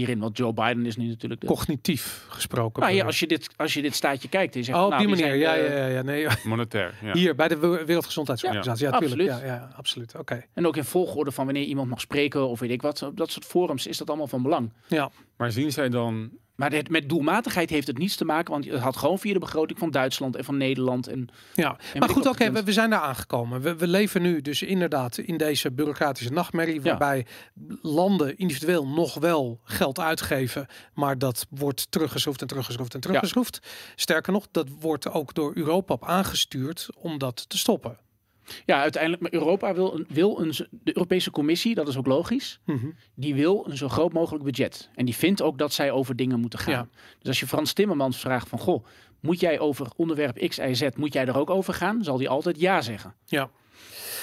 B: Hierin, want Joe Biden is nu natuurlijk de...
A: Cognitief gesproken.
B: Nou ja, als je, dit, als je dit staatje kijkt en je zegt...
A: Oh, op
B: nou,
A: die manier.
B: zijn
A: Ja,
B: de-
A: ja, ja, nee,
C: Monetair. Ja.
A: Hier bij de We- Wereldgezondheidsorganisatie. Ja,
B: Ja,
A: tuurlijk. Ja,
B: absoluut.
A: ja, absoluut. Oké.
B: En ook in volgorde van wanneer iemand mag spreken of weet ik wat. Op dat soort forums is dat allemaal van belang.
A: Ja.
C: Maar zien zij dan
B: Maar dit, met doelmatigheid heeft het niets te maken, want het had gewoon via de begroting van Duitsland en van Nederland. En,
A: Ja, maar goed, oké, we zijn daar aangekomen. We, we leven nu dus inderdaad in deze bureaucratische nachtmerrie, waarbij landen individueel nog wel geld uitgeven, maar dat wordt teruggeschroefd en teruggeschroefd en teruggeschroefd. Sterker nog, dat wordt ook door Europa op aangestuurd om dat te stoppen.
B: Ja, uiteindelijk, maar Europa wil, een, wil een, de Europese Commissie, dat is ook logisch,
A: Mhm.
B: die wil een zo groot mogelijk budget. En die vindt ook dat zij over dingen moeten gaan.
A: Ja.
B: Dus als je Frans Timmermans vraagt van, goh, moet jij over onderwerp X, Y, Z, moet jij er ook over gaan? Zal die altijd ja zeggen.
A: Ja.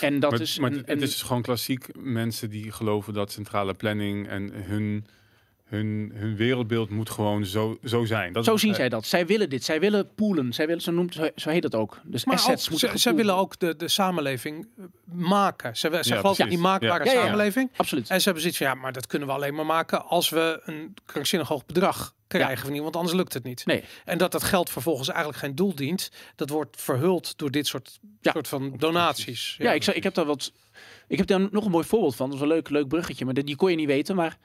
B: En dat
C: maar,
B: is
C: maar
B: een-
C: het
B: een-
C: is gewoon klassiek mensen die geloven dat centrale planning en hun, hun, hun wereldbeeld moet gewoon zo, zo zijn. Dat
B: zo zien
C: eh,
B: zij dat. Zij willen dit. Zij willen poolen. Zij willen, zo, noemt, zo- heet dat ook. Dus
A: Maar
B: assets
A: ook,
B: moeten
A: ze, zij willen ook de, de samenleving eh, maken. Ze, ze
C: Ja,
A: geloven in die maakbare
B: Ja. Ja, ja, ja.
A: samenleving.
B: Absoluut.
A: En ze hebben zoiets van, ja, maar dat kunnen we alleen maar maken als we een krankzinnig hoog bedrag krijgen van iemand, anders lukt het niet.
B: Nee.
A: En dat dat geld vervolgens eigenlijk geen doel dient, dat wordt verhuld door dit soort,
B: Ja.
A: soort van donaties.
B: Ja, ik, zou, ik heb daar wat. Ik heb daar nog een mooi voorbeeld van. Dat is een leuk, leuk bruggetje, maar die die kon je niet weten. Maar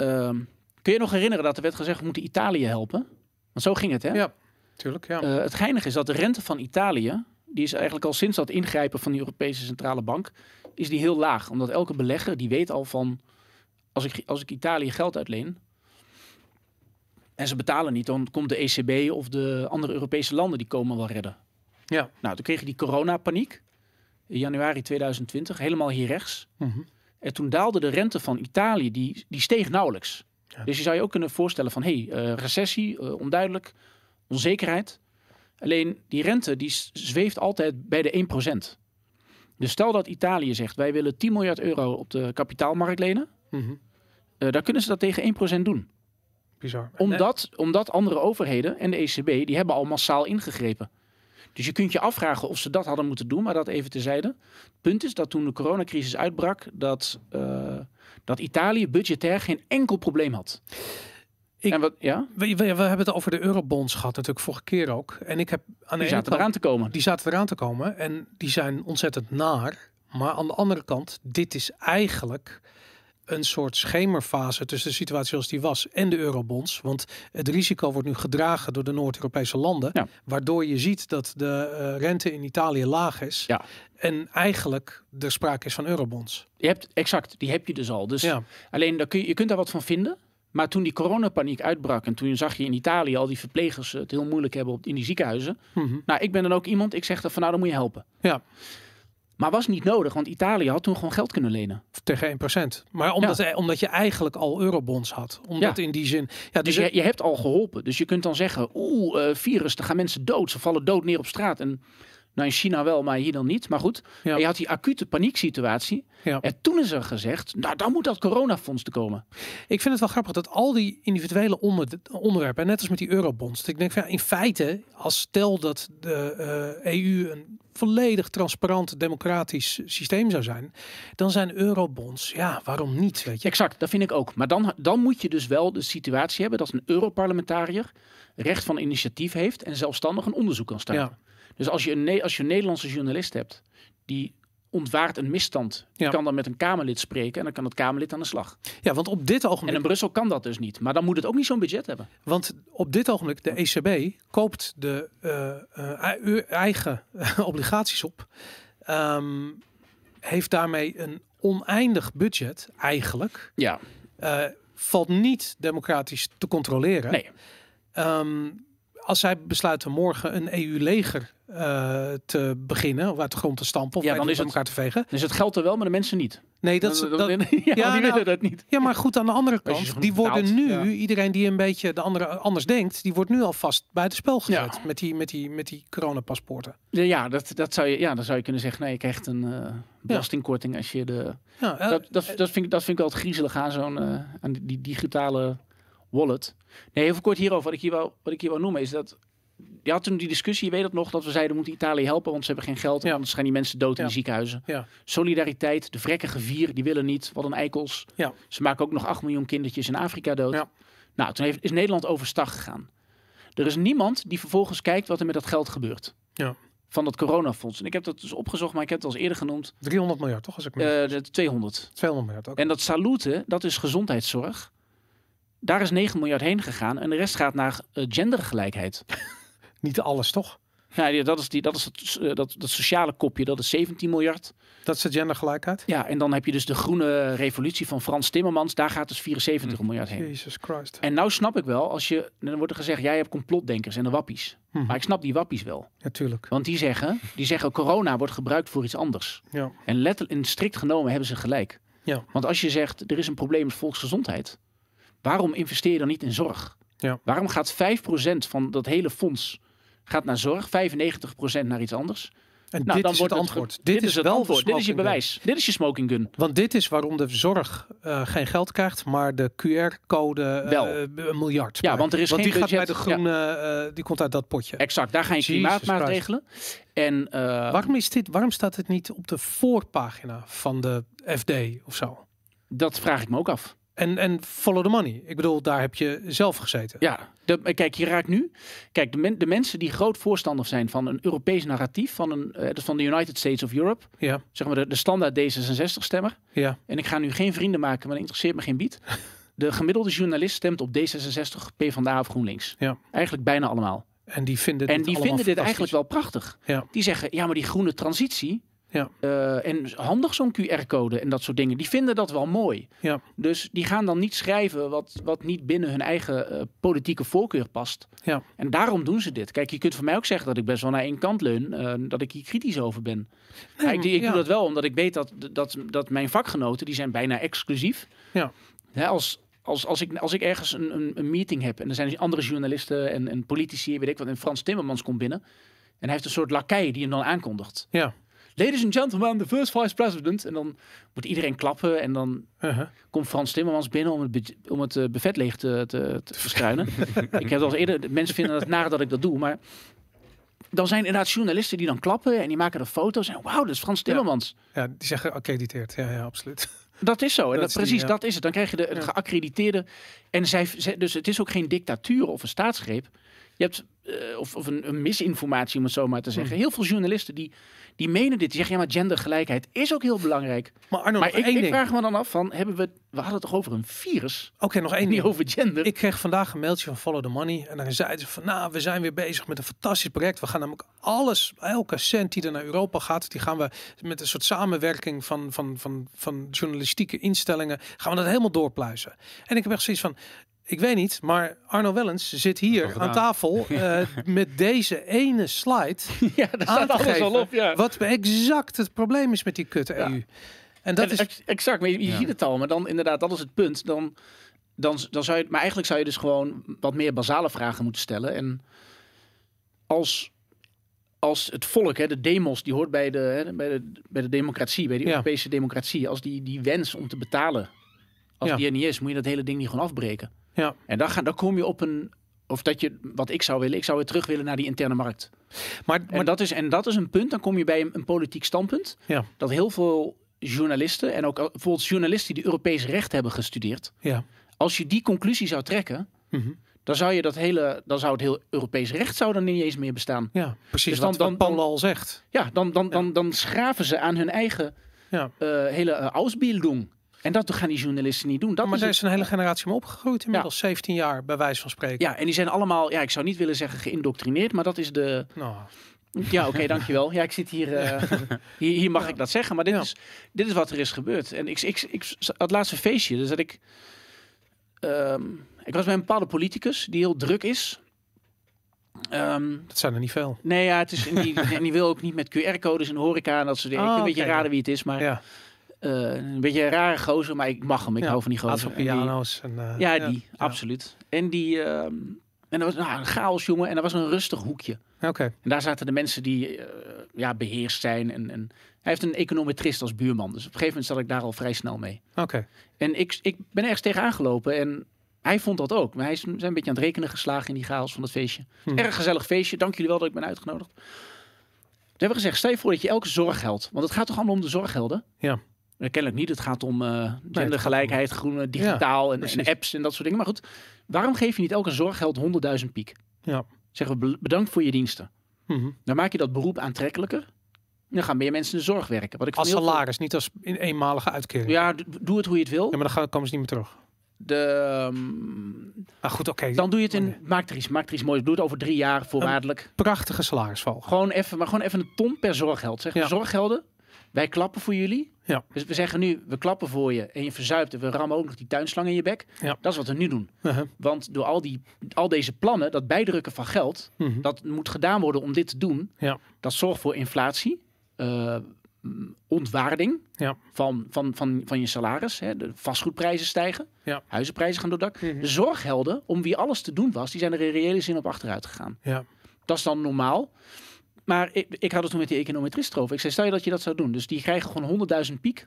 B: ehm, kun je nog herinneren dat er werd gezegd: we moeten Italië helpen? Want zo ging het, hè?
A: Ja, tuurlijk. Ja.
B: Eh, het geinige is dat de rente van Italië, die is eigenlijk al sinds dat ingrijpen van de Europese Centrale Bank, is die heel laag. Omdat elke belegger die weet al van, als ik, als ik Italië geld uitleen en ze betalen niet, dan komt de ECB of de andere Europese landen die komen wel redden.
A: Ja.
B: Nou, toen kreeg je die coronapaniek. in januari 2020, helemaal hier rechts.
A: Mhm.
B: En toen daalde de rente van Italië, die, die steeg nauwelijks.
A: Ja.
B: Dus je zou je ook kunnen voorstellen van, hé, hey, eh, recessie, eh, onduidelijk, onzekerheid. Alleen die rente, die zweeft altijd bij de 1%. Dus stel dat Italië zegt, wij willen 10 miljard euro op de kapitaalmarkt lenen. Eh, dan kunnen ze dat tegen 1% doen.
A: Bizar.
B: Omdat, omdat andere overheden en de ECB, die hebben al massaal ingegrepen. Dus je kunt je afvragen of ze dat hadden moeten doen, maar dat even tezijde. Het punt is dat toen de coronacrisis uitbrak, dat, eh, dat Italië budgetair geen enkel probleem had.
A: Ik-
B: en wat, ja,
A: We, we, we hebben het over de eurobonds gehad natuurlijk vorige keer ook. En ik heb aan de
B: die zaten
A: kant,
B: eraan te komen.
A: die zaten eraan te komen en die zijn ontzettend naar. Maar aan de andere kant, dit is eigenlijk een soort schemerfase tussen de situatie zoals die was en de eurobonds. Want het risico wordt nu gedragen door de Noord-Europese landen.
B: Ja.
A: Waardoor je ziet dat de eh, rente in Italië laag is.
B: Ja.
A: En eigenlijk er sprake is van eurobonds.
B: Je hebt, exact, die heb je dus al. Dus
A: Ja,
B: Alleen, daar kun je, je kunt daar wat van vinden. Maar toen die coronapaniek uitbrak en toen zag je in Italië al die verplegers het heel moeilijk hebben op, in die ziekenhuizen.
A: Mhm.
B: Nou, ik ben dan ook iemand, ik zeg dan van nou, dan moet je helpen.
A: ja.
B: Maar was niet nodig, want Italië had toen gewoon geld kunnen lenen.
A: tegen 1%. Maar omdat, omdat je eigenlijk al eurobonds had. Omdat in die zin... Ja,
B: Dus
A: dus
B: je, je hebt al geholpen. Dus je kunt dan zeggen, oeh, eh, virus, dan gaan mensen dood. Ze vallen dood neer op straat. En nou, in China wel, maar hier dan niet. Maar goed,
A: Ja.
B: je had die acute panieksituatie.
A: Ja.
B: En toen is er gezegd, nou, dan moet dat coronafonds te komen.
A: Ik vind het wel grappig dat al die individuele onder, onderwerpen, en net als met die eurobonds, ik denk van ja, in feite, als stel dat de eh, EU een volledig transparant democratisch systeem zou zijn, dan zijn eurobonds, ja, waarom niet, weet je?
B: Exact, dat vind ik ook. Maar dan, dan moet je dus wel de situatie hebben dat een Europarlementariër recht van initiatief heeft en zelfstandig een onderzoek kan starten.
A: Ja.
B: Dus als je, een, als je een Nederlandse journalist hebt die ontwaart een misstand,
A: Ja.
B: kan dan met een Kamerlid spreken en dan kan het Kamerlid aan de slag.
A: Ja, want op dit
B: En
A: ogenblik,
B: in Brussel kan dat dus niet. Maar dan moet het ook niet zo'n budget hebben.
A: want op dit ogenblik, de ECB koopt de eh, eh, eigen obligaties op, ehm, heeft daarmee een oneindig budget eigenlijk.
B: Ja,
A: eh, valt niet democratisch te controleren.
B: nee.
A: Ehm, als zij besluiten morgen een EU-leger eh, te beginnen, of uit de grond te stampen, of
B: Ja, dan is het-
A: elkaar te vegen.
B: Dus het geldt er wel, maar de mensen niet.
A: Nee, dat, dat,
B: ja,
A: ja,
B: die
A: nou,
B: willen dat niet.
A: ja, maar goed, aan de andere kant, die worden nu,
B: ja.
A: iedereen die een beetje de andere anders denkt, die wordt nu alvast buitenspel gezet
B: Ja.
A: met die, met die, met die coronapaspoorten.
B: Ja, dat, dat zou je, ja, dan zou je kunnen zeggen, nee, je krijgt een eh, belastingkorting als je de...
A: Ja, eh,
B: Dat, dat, dat, vind ik, dat vind ik wel het griezelig aan zo'n eh, aan die digitale wallet. Nee, even kort hierover. Wat ik hier wou, wat ik hier wou noemen is dat... Je had toen die discussie, je weet het nog, dat we zeiden... we moeten Italië helpen, want ze hebben geen geld.
A: Ja.
B: Anders gaan die mensen dood in
A: Ja.
B: die ziekenhuizen.
A: Ja.
B: Solidariteit, de vrekkige vier, die willen niet. Wat een eikels.
A: Ja.
B: Ze maken ook nog 8 miljoen kindertjes in Afrika dood.
A: Ja.
B: Nou, toen heeft, is Nederland overstag gegaan. Er is niemand die vervolgens kijkt wat er met dat geld gebeurt.
A: Ja.
B: Van dat coronafonds. En ik heb dat dus opgezocht, maar ik heb het al eens eerder genoemd.
A: 300 miljard, toch? Als ik me
B: Eh, de 200.
A: 200 miljard ook.
B: En dat salute, dat is gezondheidszorg. Daar is 9 miljard heen gegaan en de rest gaat naar eh, gendergelijkheid.
A: Niet alles, toch?
B: Ja, die- dat is, die, dat, is het, eh, dat, dat sociale kopje, dat is 17 miljard.
A: Dat is de gendergelijkheid.
B: Ja, en dan heb je dus de groene revolutie van Frans Timmermans. Daar gaat dus 74 miljard heen.
A: Jesus Christ.
B: En nou snap ik wel, als je, dan wordt er gezegd, jij hebt complotdenkers en de wappies.
A: Mhm.
B: Maar ik snap die wappies wel.
A: Natuurlijk.
B: Want die zeggen, die zeggen corona wordt gebruikt voor iets anders.
A: Ja.
B: En letterlijk, en strikt genomen hebben ze gelijk.
A: Ja.
B: Want als je zegt, er is een probleem met volksgezondheid. Waarom investeer je dan niet in zorg?
A: Ja.
B: Waarom gaat 5% van dat hele fonds gaat naar zorg, 95% naar iets anders?
A: En
B: Nou,
A: dit
B: dan
A: is
B: wordt
A: het antwoord.
B: Dit, is het
A: wel
B: antwoord. Dit is je
A: gun.
B: bewijs. Dit is je smoking gun.
A: Want dit is waarom de zorg eh, geen geld krijgt, maar de QR-code eh,
B: Wel.
A: een miljard.
B: Ja, want er is
A: want
B: geen
A: die gaat bij de groene, eh, die komt uit dat potje.
B: Exact. Daar ga je klimaatmaatregelen. En
A: waarom, is dit, waarom staat het niet op de voorpagina van de FD of zo?
B: dat vraag ik me ook af.
A: En, en follow the money. Ik bedoel, daar heb je zelf gezeten.
B: Ja, de, kijk, je raakt nu. Kijk, de, men- de mensen die groot voorstander zijn van een Europees narratief, van, een, dus van de United States of Europe,
A: Ja,
B: zeg maar de, de standaard D66-stemmer.
A: ja.
B: En ik ga nu geen vrienden maken, maar dat interesseert me geen bied. De gemiddelde journalist stemt op D66, PvdA of GroenLinks.
A: Ja.
B: Eigenlijk bijna allemaal.
A: En die vinden
B: En
A: dit
B: die
A: allemaal
B: vinden dit eigenlijk wel prachtig.
A: Ja.
B: Die zeggen, ja, maar die groene transitie,
A: Ja.
B: Eh, en handig zo'n QR-code en dat soort dingen. Die vinden dat wel mooi.
A: Ja.
B: Dus die gaan dan niet schrijven wat, wat niet binnen hun eigen eh, politieke voorkeur past.
A: Ja.
B: En daarom doen ze dit. Kijk, je kunt van mij ook zeggen dat ik best wel naar één kant leun. eh, dat ik hier kritisch over ben. Maar ik, ik
A: ja.
B: doe dat wel omdat ik weet dat, dat, dat mijn vakgenoten, die zijn bijna exclusief.
A: Ja.
B: Hè, als, als, als, ik, als ik ergens een, een, een meeting heb en er zijn andere journalisten en, en politici, weet ik wat, en Frans Timmermans komt binnen. En hij heeft een soort lakai die hem dan aankondigt.
A: Ja.
B: Ladies and gentlemen, the first vice president. En dan moet iedereen klappen en dan
A: Uh-huh.
B: komt Frans Timmermans binnen om het, om het eh, buffet leeg te, te, te verschuinen. ik heb al eerder, de mensen vinden het naar dat ik dat doe, maar dan zijn inderdaad journalisten die dan klappen en die maken er foto's en wauw, dat is Frans Timmermans.
A: Ja, die zeggen accrediteerd. Ja, ja, absoluut.
B: Dat is zo. En
A: Dat
B: dat,
A: is die,
B: precies,
A: ja.
B: dat is het. Dan krijg je de, geaccrediteerde. En zij, dus het is ook geen dictatuur of een staatsgreep. Je hebt, eh, of, of een, een misinformatie, om het zo maar te zeggen.
A: Hmm.
B: Heel veel journalisten die, die menen dit. Die zeggen, ja, maar gendergelijkheid is ook heel belangrijk.
A: Maar Arno,
B: maar ik,
A: één
B: ik
A: ding.
B: vraag me dan af van, hebben we, we hadden het toch over een virus?
A: Oké, nog één
B: Niet
A: ding.
B: over gender.
A: Ik kreeg vandaag een mailtje van Follow the Money. En daarin zeiden ze van, nou, we zijn weer bezig met een fantastisch project. We gaan namelijk alles, elke cent die er naar Europa gaat, die gaan we met een soort samenwerking van, van, van, van journalistieke instellingen, gaan we dat helemaal doorpluizen. En ik heb echt zoiets van, ik weet niet, maar Arno Wellens zit hier aan tafel eh, met deze ene slide
B: ja, daar
A: aan
B: staat alles al op. Ja.
A: wat exact het probleem is met die kutte
B: Ja.
A: EU. En dat
B: En
A: is...
B: ex- exact, maar je, je
C: Ja.
B: ziet het al. Maar dan inderdaad, dat is het punt. Dan, dan, dan zou je, maar eigenlijk zou je dus gewoon wat meer basale vragen moeten stellen. En als, als het volk, hè, de demos, die hoort bij de, hè, bij de, bij de democratie, bij de
A: Ja.
B: Europese democratie. Als die, die wens om te betalen, als
A: Ja.
B: die er niet is, moet je dat hele ding niet gewoon afbreken.
A: Ja.
B: En dan, ga, dan kom je op een, of dat je, wat ik zou willen, ik zou weer terug willen naar die interne markt.
A: Maar,
B: En,
A: maar
B: dat, is, en dat is een punt, dan kom je bij een, een politiek standpunt.
A: Ja.
B: Dat heel veel journalisten, en ook bijvoorbeeld journalisten die Europees recht hebben gestudeerd,
A: ja.
B: als je die conclusie zou trekken,
A: Mhm.
B: dan zou je dat hele, dan zou het heel Europees recht zou dan niet eens meer bestaan.
A: ja, precies
B: Dus dan-
A: wat,
B: dan-
A: al zegt.
B: Ja, dan, dan, dan, dan schraven ze aan hun eigen
A: Ja.
B: eh, hele uh, Ausbildung. En dat gaan die journalisten niet doen. Dat
A: maar
B: het-
A: is een hele generatie mee opgegroeid inmiddels. 17 jaar, bij wijze van spreken.
B: ja, en die zijn allemaal, ja, ik zou niet willen zeggen geïndoctrineerd, maar dat is de,
A: Nou,
B: Ja, oké, dankjewel. Ja, ik zit hier. eh, hier, hier mag ik dat zeggen, maar dit,
A: Ja.
B: is, dit is wat er is gebeurd. En ik, ik, ik, het laatste feestje, dus dat ik. ehm, ik was bij een bepaalde politicus die heel druk is. Ehm,
A: dat zijn er niet veel.
B: nee, ja, het is, en, die, en die wil ook niet met QR-codes in de horeca en dat soort dingen.
A: Oh,
B: ik kan een beetje raden wie het is, maar
A: Ja,
B: eh, een beetje een rare gozer, maar ik mag hem. Ik
A: Ja,
B: hou van die gozer. En die-
A: piano's. En, eh,
B: ja, die, absoluut. En die. ehm, en dat was nou, een chaos, jongen. En dat was een rustig hoekje.
A: Oké,
B: En daar zaten de mensen die eh, ja, beheerst zijn. En, en hij heeft een econometrist als buurman. Dus op een gegeven moment zat ik daar al vrij snel mee.
A: oké.
B: En ik, ik ben ergens tegenaan gelopen. En hij vond dat ook. Maar hij is zijn een beetje aan het rekenen geslagen in die chaos van het feestje.
A: Hm.
B: Erg gezellig feestje. Dank jullie wel dat ik ben uitgenodigd. Toen hebben gezegd, stel je voor dat je elke zorggeld... Want het gaat toch allemaal om de zorggelden?
A: Ja.
B: Kennelijk niet. Het gaat om
A: gaat
B: gendergelijkheid, groene, digitaal en, apps en dat soort dingen. Maar goed, waarom geef je niet elke zorggeld 100.000 piek?
A: Ja.
B: Zeggen we, bedankt voor je diensten.
A: Mhm.
B: Dan maak je dat beroep aantrekkelijker. Dan gaan meer mensen in de zorg werken. Wat ik
A: Als
B: veel-
A: salaris, niet als in eenmalige uitkering.
B: Ja, doe het hoe je het wil.
A: Ja, maar dan gaan, komen ze niet meer terug.
B: De,
A: Maar goed, oké.
B: dan doe je het in. Maak er iets, maak er iets moois. Doe het over drie jaar voorwaardelijk.
A: Prachtige salarisval.
B: Gewoon even, maar gewoon even een ton per zorggeld. Zeg,
A: Ja.
B: zorggelden. Wij klappen voor jullie.
A: Ja.
B: Dus we zeggen nu, we klappen voor je en je verzuipt en we rammen ook nog die tuinslang in je bek.
A: Ja.
B: Dat is wat we nu doen.
A: Uh-huh.
B: Want door al, die, al deze plannen, dat bijdrukken van geld,
A: Mhm.
B: dat moet gedaan worden om dit te doen.
A: Ja.
B: Dat zorgt voor inflatie, mm, ontwaarding
A: Ja.
B: van, van, van, van je salaris. Hè. De vastgoedprijzen stijgen,
A: Ja.
B: huizenprijzen gaan door dak.
A: Mhm.
B: De zorggelden, om wie alles te doen was, die zijn er in reële zin op achteruit gegaan.
A: Ja.
B: Dat is dan normaal. Maar ik, ik had het toen met die econometrist erover. Ik zei, stel je dat je dat zou doen. Dus die krijgen gewoon 100.000 piek.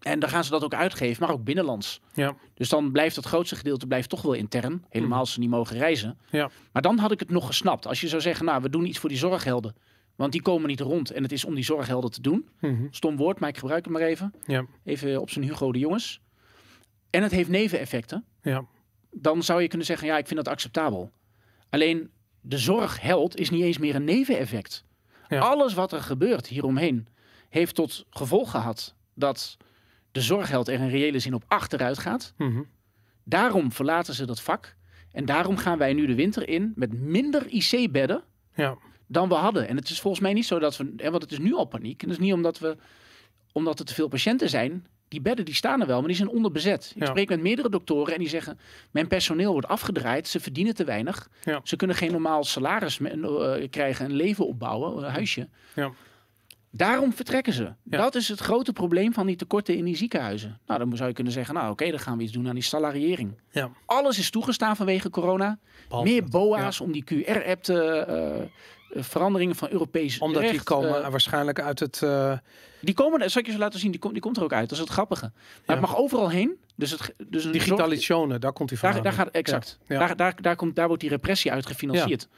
B: En dan gaan ze dat ook uitgeven, maar ook binnenlands.
A: Ja.
B: Dus dan blijft het grootste gedeelte blijft toch wel intern. Helemaal als ze niet mogen reizen.
A: Ja.
B: Maar dan had ik het nog gesnapt. Als je zou zeggen, nou, we doen iets voor die zorggelden. Want die komen niet rond. En het is om die zorggelden te doen.
A: Mhm.
B: Stom woord, maar ik gebruik het maar even.
A: Ja.
B: Even op zijn Hugo de Jongens. En het heeft neveneffecten.
A: Ja.
B: Dan zou je kunnen zeggen, ja, ik vind dat acceptabel. Alleen, de zorgheld is niet eens meer een neveneffect.
A: Ja.
B: Alles wat er gebeurt hieromheen heeft tot gevolg gehad dat de zorgheld er in reële zin op achteruit gaat.
A: Mhm.
B: Daarom verlaten ze dat vak. En daarom gaan wij nu de winter in met minder IC-bedden
A: Ja.
B: dan we hadden. En het is volgens mij niet zo dat we, hè, want het is nu al paniek. En dat is niet omdat we, omdat er te veel patiënten zijn. Die bedden die staan er wel, maar die zijn onderbezet. Ik
A: Ja.
B: spreek met meerdere doktoren en die zeggen: mijn personeel wordt afgedraaid, ze verdienen te weinig,
A: Ja.
B: ze kunnen geen normaal salaris eh, krijgen, een leven opbouwen, een huisje.
A: Ja.
B: Daarom vertrekken ze. Dat is het grote probleem van die tekorten in die ziekenhuizen. Nou, dan zou je kunnen zeggen: nou, oké, dan gaan we iets doen aan die salariëring.
A: Ja.
B: Alles is toegestaan vanwege corona.
A: Behalve
B: Meer. BOA's om die QR-app te eh, veranderingen van Europees
A: Omdat die
B: recht,
A: komen
B: eh,
A: waarschijnlijk uit het... eh,
B: die komen, zal ik je zo laten zien, die, komt die komt er ook uit. Dat is het grappige. Maar
A: Ja.
B: het mag overal heen. Dus het, dus
A: digitalisation, daar komt hij vandaan.
B: daar, daar gaat, exact.
A: Ja.
B: Daar, daar, daar, komt, daar wordt die repressie uit gefinancierd.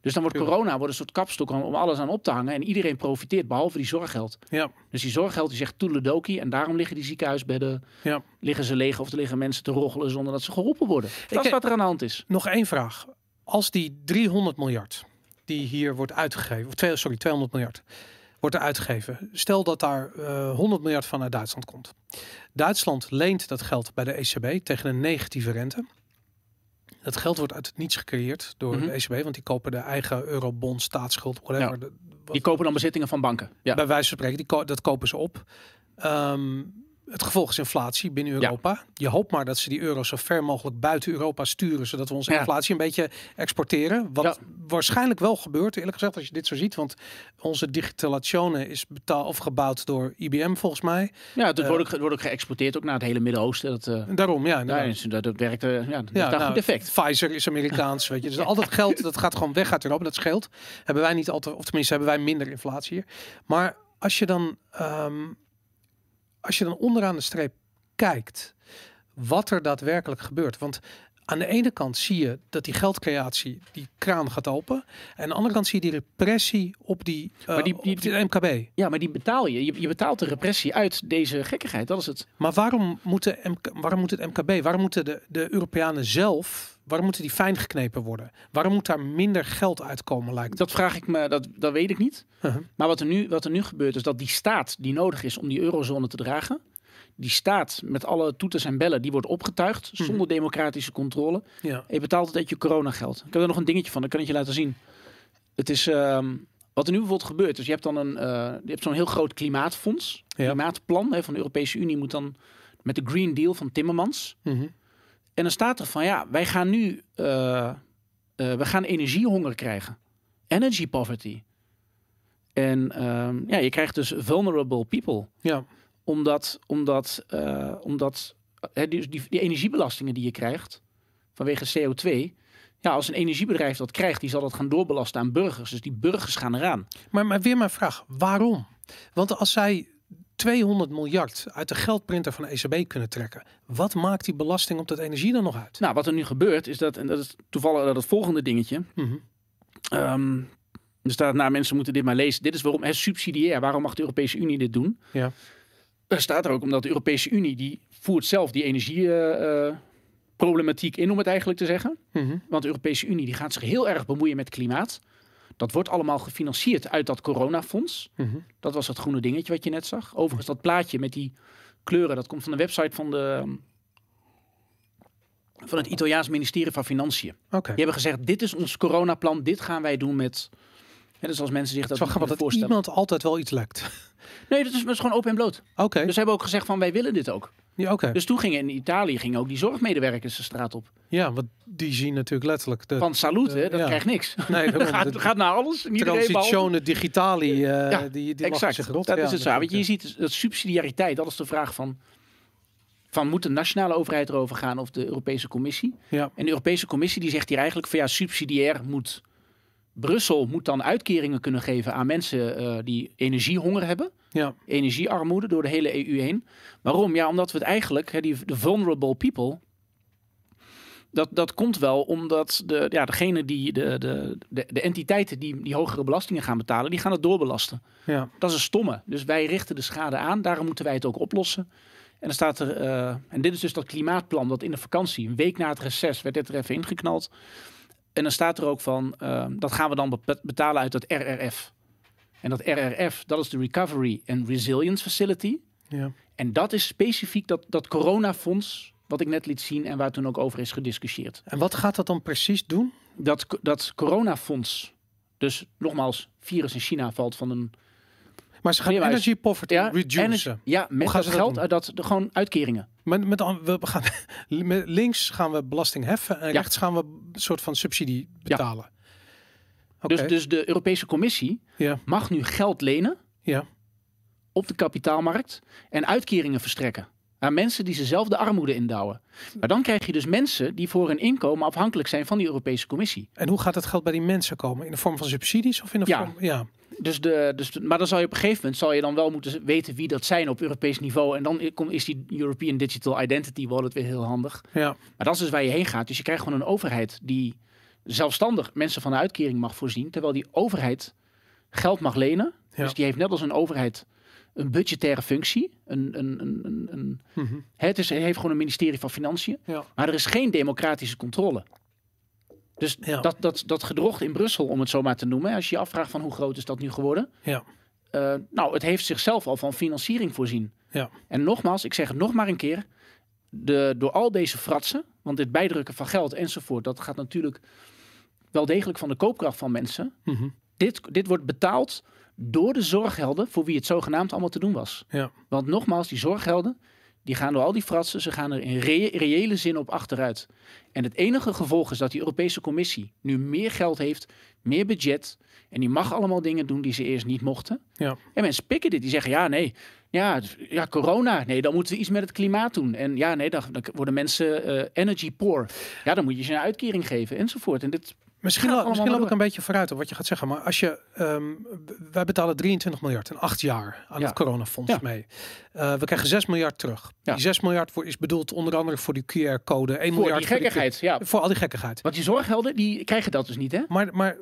B: Dus dan wordt corona wordt een soort kapstok om, alles aan op te hangen. En iedereen profiteert, behalve die zorggeld.
A: Ja,
B: Dus die zorggeld die zegt toedeledokie. En daarom liggen die ziekenhuisbedden,
A: ja.
B: liggen ze leeg. Of er liggen mensen te roggelen zonder dat ze geholpen worden. Dat is wat er aan de hand is.
A: Nog één vraag. Als die 300 miljard die hier wordt uitgegeven, of twee, sorry, 200 miljard wordt er uitgegeven. Stel dat daar eh 100 miljard van uit Duitsland komt. Duitsland leent dat geld bij de ECB tegen een negatieve rente. Dat geld wordt uit het niets gecreëerd door
B: Mhm.
A: de ECB, want die kopen de eigen eurobond, staatsschuld, whatever.
B: Ja.
A: De- wat-
B: Die kopen dan bezittingen van banken. Ja.
A: Bij wijze van spreken, die ko- dat kopen ze op. Ehm, het gevolg is inflatie binnen Europa. Je hoopt maar dat ze die euro zo ver mogelijk buiten Europa sturen, zodat we onze
B: Ja.
A: inflatie een beetje exporteren. Wat
B: Ja.
A: waarschijnlijk wel gebeurt, eerlijk gezegd, als je dit zo ziet. Want onze digitalisation is betaald of gebouwd door IBM volgens mij.
B: Ja, het
A: Eh,
B: wordt, ook, het wordt ook geëxporteerd ook naar het hele Midden-Oosten. Dat, eh,
A: daarom, ja. inderdaad.
B: dus dat, dat werkt, eh, ja, dat
A: nou,
B: goed effect.
A: Pfizer is Amerikaans, weet je. Dus al dat geld, dat gaat gewoon weg uit Europa. Dat scheelt. Hebben wij niet altijd, of tenminste hebben wij minder inflatie hier. Maar als je dan, ehm, als je dan onderaan de streep kijkt, wat er daadwerkelijk gebeurt. Want aan de ene kant zie je dat die geldcreatie, die kraan gaat open. En aan de andere kant zie je die repressie op die, eh,
B: Maar die- die-
A: die MKB.
B: Ja, maar die betaal je. je. Je betaalt de repressie uit deze gekkigheid. Dat is het.
A: Maar waarom moet, de MK, waarom moet het MKB, waarom moeten de, de Europeanen zelf, waarom moeten die fijn geknepen worden? Waarom moet daar minder geld uitkomen, lijkt
B: Dat vraag ik me, dat, dat weet ik niet.
A: Uh-huh.
B: Maar wat er, nu, wat er nu gebeurt is dat die staat die nodig is om die eurozone te dragen. Die staat met alle toeters en bellen, die wordt opgetuigd zonder democratische controle.
A: Ja.
B: En je betaalt het uit je coronageld. Ik heb er nog een dingetje van, dat kan ik je laten zien. Het is ehm, wat er nu bijvoorbeeld gebeurt. Dus je hebt dan een, eh, je hebt zo'n heel groot klimaatfonds,
A: Ja.
B: klimaatplan hè, van de Europese Unie moet dan met de Green Deal van Timmermans.
A: Mhm.
B: En dan staat er van ja, wij gaan nu eh, eh, we gaan energiehonger krijgen. Energy poverty. En ehm, ja, je krijgt dus vulnerable people.
A: ja.
B: Omdat, omdat, eh, omdat hè, die, die, die energiebelastingen die je krijgt vanwege CO2. Ja, als een energiebedrijf dat krijgt, die zal dat gaan doorbelasten aan burgers. Dus die burgers gaan eraan.
A: Maar, maar weer mijn vraag, waarom? Want als zij 200 miljard uit de geldprinter van de ECB kunnen trekken, wat maakt die belasting op dat energie dan nog uit?
B: Nou, wat er nu gebeurt is dat, en dat is toevallig dat het volgende dingetje.
A: Mhm.
B: Ehm, er staat, nou mensen moeten dit maar lezen. Dit is waarom, hè, subsidiair, waarom mag de Europese Unie dit doen?
A: Ja.
B: Er staat er ook omdat de Europese Unie die voert zelf die energieproblematiek in, om het eigenlijk te zeggen.
A: Mhm.
B: Want de Europese Unie die gaat zich heel erg bemoeien met klimaat. Dat wordt allemaal gefinancierd uit dat coronafonds.
A: Mhm.
B: Dat was dat groene dingetje wat je net zag. Overigens, dat plaatje met die kleuren, dat komt van de website van, de, van het Italiaans ministerie van Financiën.
A: Oké.
B: Die hebben gezegd, dit is ons coronaplan, dit gaan wij doen met... Hè, dus als mensen zich dat
A: grappig
B: kunnen
A: dat
B: voorstellen.
A: iemand altijd wel iets lekt.
B: Nee, dat is, dat is gewoon open en bloot.
A: Oké,
B: Dus ze hebben ook gezegd van, wij willen dit ook.
A: ja, oké.
B: Dus toen gingen in Italië gingen ook die zorgmedewerkers de straat op.
A: ja, want die zien natuurlijk letterlijk de
B: Van salute,
A: eh,
B: dat
A: ja.
B: krijgt niks.
A: nee,
B: Dat gaat,
A: de
B: gaat naar alles.
A: transitione digitali, eh,
B: Ja,
A: die, die
B: exact.
A: zich rot.
B: Dat
A: Ja,
B: is het zo. Weet je, je ziet dat subsidiariteit, dat is de vraag van, van moet de nationale overheid erover gaan of de Europese Commissie?
A: Ja.
B: En de Europese Commissie die zegt hier eigenlijk van ja, subsidiair moet Brussel moet dan uitkeringen kunnen geven aan mensen eh, die energiehonger hebben,
A: Ja,
B: energiearmoede door de hele EU heen. Waarom? Ja, omdat we het eigenlijk, hè, die, de vulnerable people, dat, dat komt wel omdat de, ja, degene die, de, de, de, de entiteiten die, die hogere belastingen gaan betalen, die gaan het doorbelasten.
A: ja.
B: Dat is een stomme. Dus wij richten de schade aan. Daarom moeten wij het ook oplossen. En dan staat er, eh, en dit is dus dat klimaatplan dat in de vakantie, een week na het reces, werd dit er even ingeknald. En dan staat er ook van, eh, dat gaan we dan be- betalen uit het RRF. En dat RRF, dat is de Recovery and Resilience Facility.
A: ja.
B: En dat is specifiek dat, dat coronafonds, wat ik net liet zien en waar toen ook over is gediscussieerd.
A: En wat gaat dat dan precies doen?
B: Dat, dat coronafonds, Dus nogmaals, virus in China valt van een...
A: Maar ze gaan energy poverty
B: Ja,
A: reducen.
B: ja met dat
A: dat
B: geld uit dat, de, gewoon uitkeringen.
A: Met, met, we gaan, met links gaan we belasting heffen en
B: Ja.
A: rechts gaan we een soort van subsidie betalen.
B: Dus, dus de Europese Commissie
A: ja,
B: mag nu geld lenen
A: ja,
B: op de kapitaalmarkt en uitkeringen verstrekken aan mensen die ze zelf de armoede indouwen. Maar dan krijg je dus mensen die voor hun inkomen afhankelijk zijn van die Europese Commissie.
A: En hoe gaat het geld bij die mensen komen? In de vorm van subsidies of in de
B: Ja.
A: vorm... Ja,
B: Dus de, dus maar dan zal je op een gegeven moment zal je dan wel moeten weten wie dat zijn op Europees niveau. En dan is die European Digital Identity Wallet weer heel handig.
A: ja,
B: Maar dat is dus waar je heen gaat. Dus je krijgt gewoon een overheid die zelfstandig mensen van de uitkering mag voorzien. Terwijl die overheid geld mag lenen.
A: Ja.
B: Dus die heeft net als een overheid een budgettaire functie. Een, een, een, een, een,
A: mhm,
B: het is, heeft gewoon een ministerie van Financiën.
A: ja,
B: Maar er is geen democratische controle. Dus
A: Ja.
B: dat, dat, dat gedrocht in Brussel, om het zo maar te noemen. Als je je afvraagt van hoe groot is dat nu geworden.
A: ja,
B: Eh, nou, het heeft zichzelf al van financiering voorzien.
A: ja,
B: En nogmaals, ik zeg het nog maar een keer. De, door al deze fratsen, want dit bijdrukken van geld enzovoort, dat gaat natuurlijk wel degelijk van de koopkracht van mensen.
A: mhm,
B: Dit, dit wordt betaald door de zorggelden voor wie het zogenaamd allemaal te doen was.
A: ja,
B: Want nogmaals, die zorggelden, die gaan door al die fratsen, ze gaan er in reële zin op achteruit. En het enige gevolg is dat die Europese Commissie nu meer geld heeft, meer budget. En die mag allemaal dingen doen die ze eerst niet mochten.
A: ja,
B: En mensen pikken dit, die zeggen ja, nee, ja, ja, corona, nee, dan moeten we iets met het klimaat doen. En ja, nee, dan, dan worden mensen eh, energy poor. Ja, dan moet je ze een uitkering geven enzovoort. En dit,
A: Misschien, misschien loop ik een beetje vooruit op wat je gaat zeggen. Maar als je, ehm, wij betalen 23 miljard in acht jaar aan
B: Ja.
A: het coronafonds
B: Ja.
A: mee. Eh, we krijgen 6 miljard terug.
B: Ja.
A: Die 6 miljard voor, is bedoeld onder andere voor die QR-code. 1
B: voor
A: miljard
B: die
A: voor, die
B: gekkigheid, ja.
A: Voor al die gekkigheid.
B: Want die zorggelden, die krijgen dat dus niet, hè?
A: Maar, maar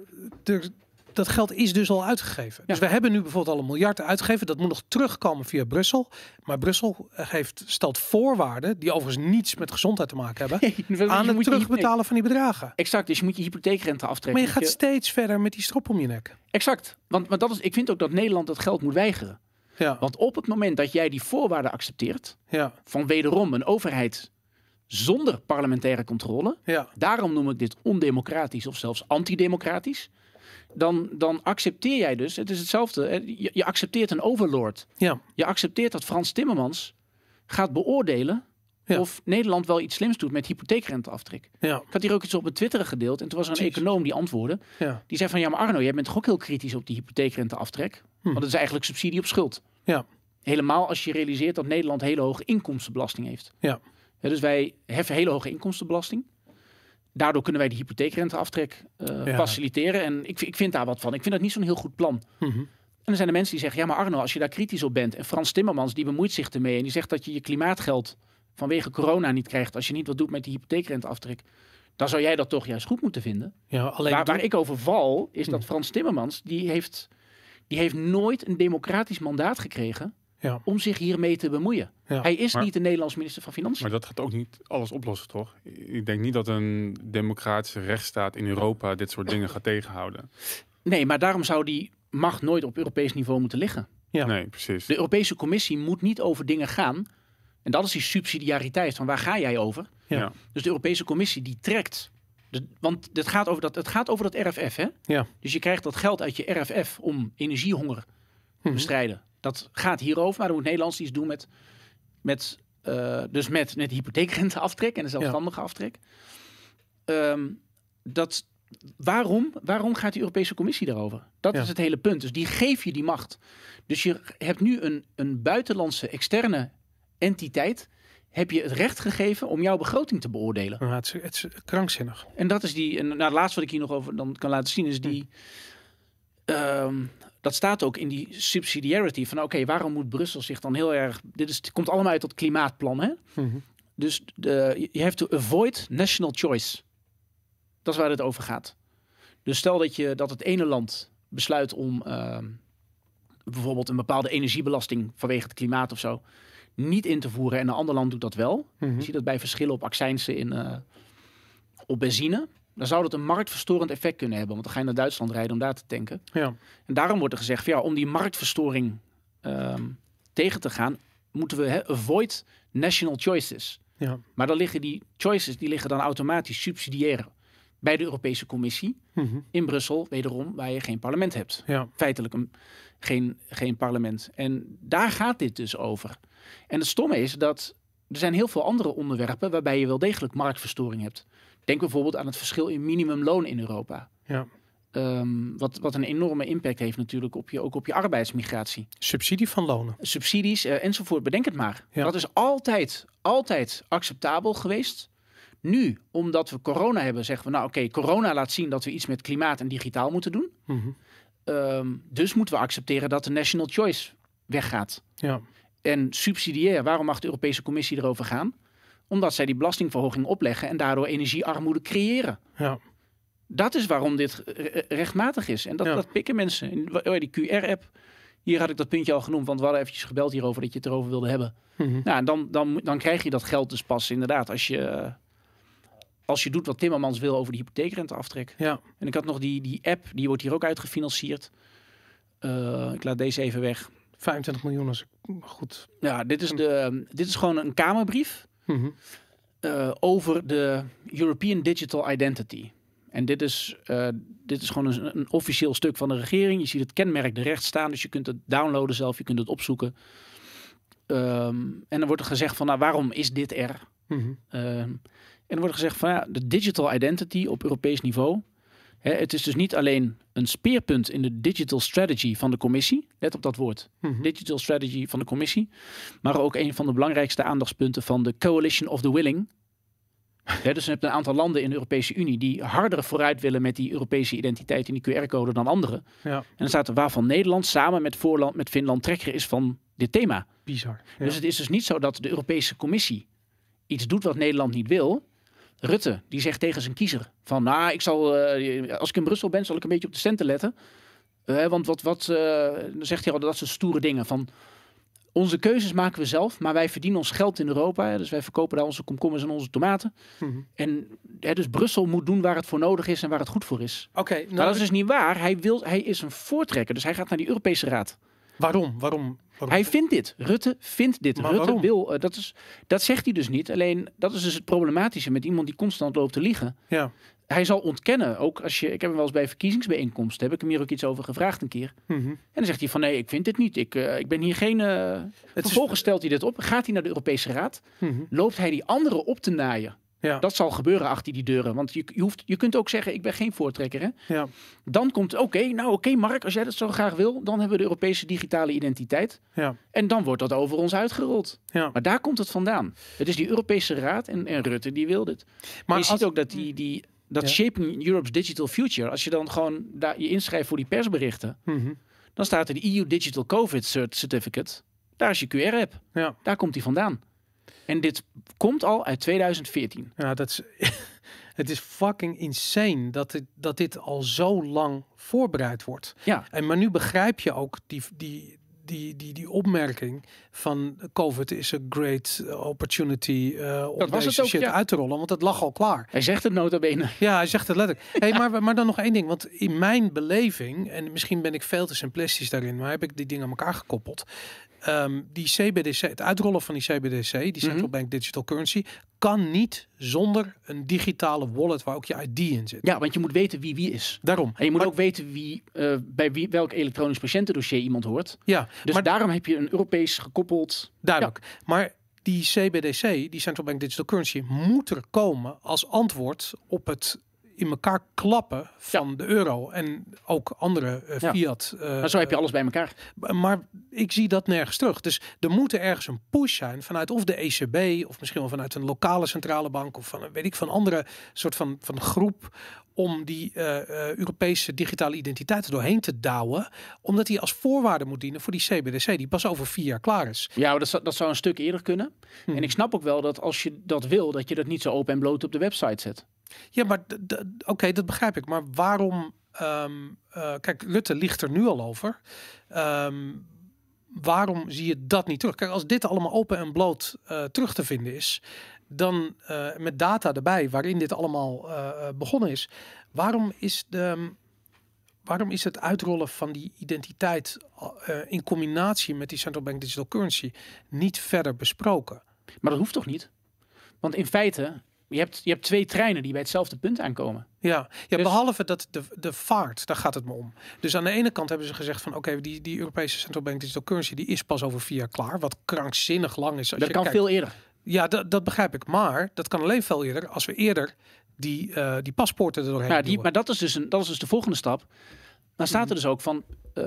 A: er, dat geld is dus al uitgegeven. Dus we hebben nu bijvoorbeeld al een miljard uitgegeven. Dat moet nog terugkomen via Brussel. Maar Brussel heeft, stelt voorwaarden, die overigens niets met gezondheid te maken hebben,
B: Dus
A: aan het
B: je
A: terugbetalen van die bedragen.
B: Exact, dus je moet je hypotheekrente aftrekken.
A: Maar je gaat steeds verder met die strop om je nek.
B: Exact, want, want dat is, ik vind ook dat Nederland dat geld moet weigeren.
A: Ja,
B: Want op het moment dat jij die voorwaarden accepteert,
A: ja,
B: van wederom een overheid zonder parlementaire controle,
A: ja,
B: daarom noem ik dit ondemocratisch of zelfs antidemocratisch, dan, dan accepteer jij dus, het is hetzelfde, je, je accepteert een overlord.
A: ja.
B: Je accepteert dat Frans Timmermans gaat beoordelen
A: Ja.
B: of Nederland wel iets slims doet met hypotheekrenteaftrek.
A: ja,
B: Ik had hier ook iets op mijn Twitter gedeeld en toen was er een econoom die antwoordde.
A: ja.
B: Die zei van ja, maar Arno, jij bent toch ook heel kritisch op die hypotheekrenteaftrek? Want het is eigenlijk subsidie op schuld.
A: Hm. Ja.
B: Helemaal als je realiseert dat Nederland hele hoge inkomstenbelasting heeft.
A: Ja.
B: Ja, dus wij heffen hele hoge inkomstenbelasting. Daardoor kunnen wij die hypotheekrenteaftrek eh,
A: Ja.
B: faciliteren. En ik, ik vind daar wat van. Ik vind dat niet zo'n heel goed plan.
A: Mhm.
B: En er zijn er mensen die zeggen, ja maar Arno, als je daar kritisch op bent. En Frans Timmermans, die bemoeit zich ermee. En die zegt dat je je klimaatgeld vanwege corona niet krijgt. Als je niet wat doet met die hypotheekrenteaftrek. Dan zou jij dat toch juist goed moeten vinden.
A: ja alleen
B: Waar, ik over val, is dat Frans Timmermans, die heeft, die heeft nooit een democratisch mandaat gekregen
A: ja,
B: om zich hiermee te bemoeien.
A: Ja.
B: Hij is
C: Maar-
B: niet de Nederlands minister van Financiën.
C: Maar dat gaat ook niet alles oplossen, toch? Ik denk niet dat een democratische rechtsstaat in Europa dit soort dingen gaat tegenhouden.
B: Nee, maar daarom zou die macht nooit op Europees niveau moeten liggen.
A: Ja.
C: Nee, precies.
B: De Europese Commissie moet niet over dingen gaan. En dat is die subsidiariteit van waar ga jij over?
A: Ja.
C: Ja.
B: Dus de Europese Commissie die trekt. De, want het gaat, over dat, het gaat over dat RFF, hè?
A: Ja.
B: Dus je krijgt dat geld uit je RFF om energiehonger te
A: Mhm.
B: bestrijden. Dat gaat hierover, maar dan moet Nederland iets doen met, met, eh, dus met, met de hypotheekrenteaftrek en de zelfstandige aftrek. Ehm, dat, waarom, waarom gaat die Europese Commissie daarover? Dat
A: Ja.
B: is het hele punt. Dus die geef je die macht. Dus je hebt nu een, een buitenlandse externe entiteit. Heb je het recht gegeven om jouw begroting te beoordelen?
A: Ja, het, is, het is krankzinnig.
B: En dat is die. En nou, het laatste wat ik hier nog over dan kan laten zien is die. ehm, dat staat ook in die subsidiarity van oké, waarom moet Brussel zich dan heel erg. Dit is, komt allemaal uit dat klimaatplan, hè?
A: Mhm.
B: Dus je hebt to avoid national choice. Dat is waar het over gaat. Dus stel dat je dat het ene land besluit om ehm, bijvoorbeeld een bepaalde energiebelasting vanwege het klimaat of zo niet in te voeren en een ander land doet dat wel.
A: Mhm.
B: Je ziet dat bij verschillen op accijnsen in, eh, op benzine. Dan zou dat een marktverstorend effect kunnen hebben. Want dan ga je naar Duitsland rijden om daar te tanken.
A: Ja,
B: En daarom wordt er gezegd, ja, om die marktverstoring ehm, tegen te gaan, moeten we avoid national choices.
A: ja,
B: Maar dan liggen die choices, die liggen dan automatisch subsidiair bij de Europese Commissie
A: Mhm.
B: in Brussel, wederom, waar je geen parlement hebt.
A: Ja.
B: Feitelijk een, geen, geen parlement. En daar gaat dit dus over. En het stomme is dat er zijn heel veel andere onderwerpen waarbij je wel degelijk marktverstoring hebt. Denk bijvoorbeeld aan het verschil in minimumloon in Europa.
A: Ja.
B: Ehm, wat, wat een enorme impact heeft natuurlijk op je, ook op je arbeidsmigratie.
A: Subsidie van lonen.
B: Subsidies eh, enzovoort, bedenk het maar.
A: Ja.
B: Dat is altijd, altijd acceptabel geweest. Nu, omdat we corona hebben, zeggen we nou oké, corona laat zien dat we iets met klimaat en digitaal moeten doen.
A: Mhm.
B: Ehm, dus moeten we accepteren dat de national choice weggaat.
A: Ja.
B: En subsidiair, waarom mag de Europese Commissie erover gaan? Omdat zij die belastingverhoging opleggen en daardoor energiearmoede creëren.
A: Ja.
B: Dat is waarom dit re- rechtmatig is. En dat,
A: Ja.
B: dat pikken mensen. In, oh die QR-app, hier had ik dat puntje al genoemd, want we hadden eventjes gebeld hierover dat je het erover wilde hebben.
A: Mhm.
B: Nou, en dan, dan, dan krijg je dat geld dus pas inderdaad als je, eh, als je doet wat Timmermans wil over de hypotheekrenteaftrek.
A: Ja.
B: En ik had nog die, die app, die wordt hier ook uitgefinancierd. Eh, ik laat deze even weg.
A: 25 miljoen als ik goed.
B: Ja, dit is, de, dit is gewoon een Kamerbrief
A: Mhm.
B: eh, over de European Digital Identity. En dit is, eh, dit is gewoon een, een officieel stuk van de regering. Je ziet het kenmerk er rechts staan, dus je kunt het downloaden zelf, je kunt het opzoeken. Ehm, en dan wordt er gezegd van, nou, waarom is dit er?
A: Mhm.
B: Ehm, en er wordt gezegd van, ja, de digital identity op Europees niveau. Het is dus niet alleen een speerpunt in de digital strategy van de commissie. Let op dat woord
A: Mhm.
B: digital strategy van de commissie. Maar ook een van de belangrijkste aandachtspunten van de Coalition of the Willing. Dus je hebt een aantal landen in de Europese Unie die harder vooruit willen met die Europese identiteit in die QR-code dan anderen.
A: Ja.
B: En dan staat er waarvan Nederland samen met, voorland, met Finland trekker is van dit thema.
A: Bizar. Ja.
B: Dus het is dus niet zo dat de Europese Commissie iets doet wat Nederland niet wil. Rutte, die zegt tegen zijn kiezer van, nou, ik zal, eh, als ik in Brussel ben, zal ik een beetje op de centen letten. Eh, want wat, wat eh, dan zegt hij al dat soort stoere dingen van, onze keuzes maken we zelf, maar wij verdienen ons geld in Europa. dus wij verkopen daar onze komkommers en onze tomaten.
A: Mhm.
B: En hè, dus Brussel moet doen waar het voor nodig is en waar het goed voor is.
A: Oké, nou,
B: Maar dat is dus niet waar. Hij, wil, hij is een voortrekker, dus hij gaat naar die Europese Raad.
A: waarom? Waarom? Waarom?
B: Hij vindt dit. Rutte vindt dit.
A: Maar
B: Rutte
A: waarom?
B: wil. eh, dat, is, dat zegt hij dus niet. Alleen dat is dus het problematische met iemand die constant loopt te liegen.
A: Ja.
B: Hij zal ontkennen. Ook als je. Ik heb hem wel eens bij verkiezingsbijeenkomsten. Heb ik hem hier ook iets over gevraagd een keer.
A: Mhm.
B: En dan zegt hij van nee, ik vind dit niet. Ik, eh, ik ben hier geen.
A: is-
B: Vervolgens stelt hij dit op. Gaat hij naar de Europese Raad.
A: Mhm.
B: Loopt hij die anderen op te naaien.
A: Ja.
B: Dat zal gebeuren achter die deuren. Want je, je, hoeft, je kunt ook zeggen, ik ben geen voortrekker. Hè?
A: Ja.
B: Dan komt, oké, nou oké Mark, als jij dat zo graag wil, dan hebben we de Europese digitale identiteit.
A: Ja.
B: En dan wordt dat over ons uitgerold.
A: Ja.
B: Maar daar komt het vandaan. Het is die Europese Raad en, en Rutte die wil dit. Maar je
A: als-
B: ziet ook dat die, die dat
A: Ja.
B: Shaping Europe's Digital Future, als je dan gewoon daar je inschrijft voor die persberichten,
A: Mhm.
B: dan staat er de EU Digital COVID Cert- Certificate. Daar is je QR-app.
A: Ja.
B: Daar komt die vandaan. En dit komt al uit 2014.
A: Ja, dat is. het is fucking insane dat dit, dat dit al zo lang voorbereid wordt.
B: Ja,
A: En maar nu begrijp je ook die, die, die, die, die opmerking van COVID is a great opportunity uh, om
B: Dat was
A: deze
B: het ook,
A: shit
B: ja.
A: uit te rollen, want het lag al klaar.
B: hij zegt het nota bene.
A: Ja, hij zegt het letterlijk. Hey, maar, maar dan nog één ding, want in mijn beleving, en misschien ben ik veel te simplistisch daarin, maar heb ik die dingen aan elkaar gekoppeld. Ehm, die CBDC, het uitrollen van die CBDC, die Central
B: Mhm.
A: Bank Digital Currency, kan niet zonder een digitale wallet waar ook je ID in zit.
B: Ja, want je moet weten wie wie is.
A: Daarom.
B: En je moet
A: Maar-
B: ook weten wie, eh, bij wie, welk elektronisch patiëntendossier iemand hoort.
A: Ja,
B: Dus
A: maar
B: daarom heb je een Europees gekoppeld.
A: duidelijk. Maar die CBDC, die Central Bank Digital Currency, moet er komen als antwoord op het in elkaar klappen van de euro en ook andere eh,
B: Ja.
A: fiat. eh,
B: Maar zo heb je alles bij elkaar.
A: Maar ik zie dat nergens terug. Dus er moet er ergens een push zijn vanuit of de ECB of misschien wel vanuit een lokale centrale bank of van een weet ik van andere soort van, van groep om die eh, eh, Europese digitale identiteit er doorheen te douwen, omdat die als voorwaarde moet dienen voor die CBDC die pas over vier jaar klaar is.
B: Ja, dat, zou- dat zou een stuk eerder kunnen.
A: Hmm.
B: En ik snap ook wel dat als je dat wil, dat je dat niet zo open en bloot op de website zet.
A: Ja, maar oké, dat begrijp ik. Maar waarom? ehm, eh, kijk, Rutte ligt er nu al over. Ehm, waarom zie je dat niet terug? Kijk, als dit allemaal open en bloot eh, terug te vinden is, dan eh, met data erbij waarin dit allemaal begonnen is, waarom is de waarom is het uitrollen van die identiteit in combinatie met die central bank digital currency niet verder besproken?
B: Maar dat hoeft toch niet? Want in feite je hebt, je hebt twee treinen die bij hetzelfde punt aankomen.
A: Ja, ja
B: Dus-
A: behalve dat de, de vaart, daar gaat het me om. Dus aan de ene kant hebben ze gezegd van oké, die, die Europese Central Bank Digital Currency die is pas over vier jaar klaar. Wat krankzinnig lang is. Als
B: Dat
A: je
B: kan
A: kijkt.
B: veel eerder.
A: Ja, dat, dat begrijp ik. Maar dat kan alleen veel eerder als we eerder die, eh, die paspoorten er doorheen
B: Ja, die, maar dat is, dus een, dat is dus de volgende stap. Dan staat er dus ook van. eh,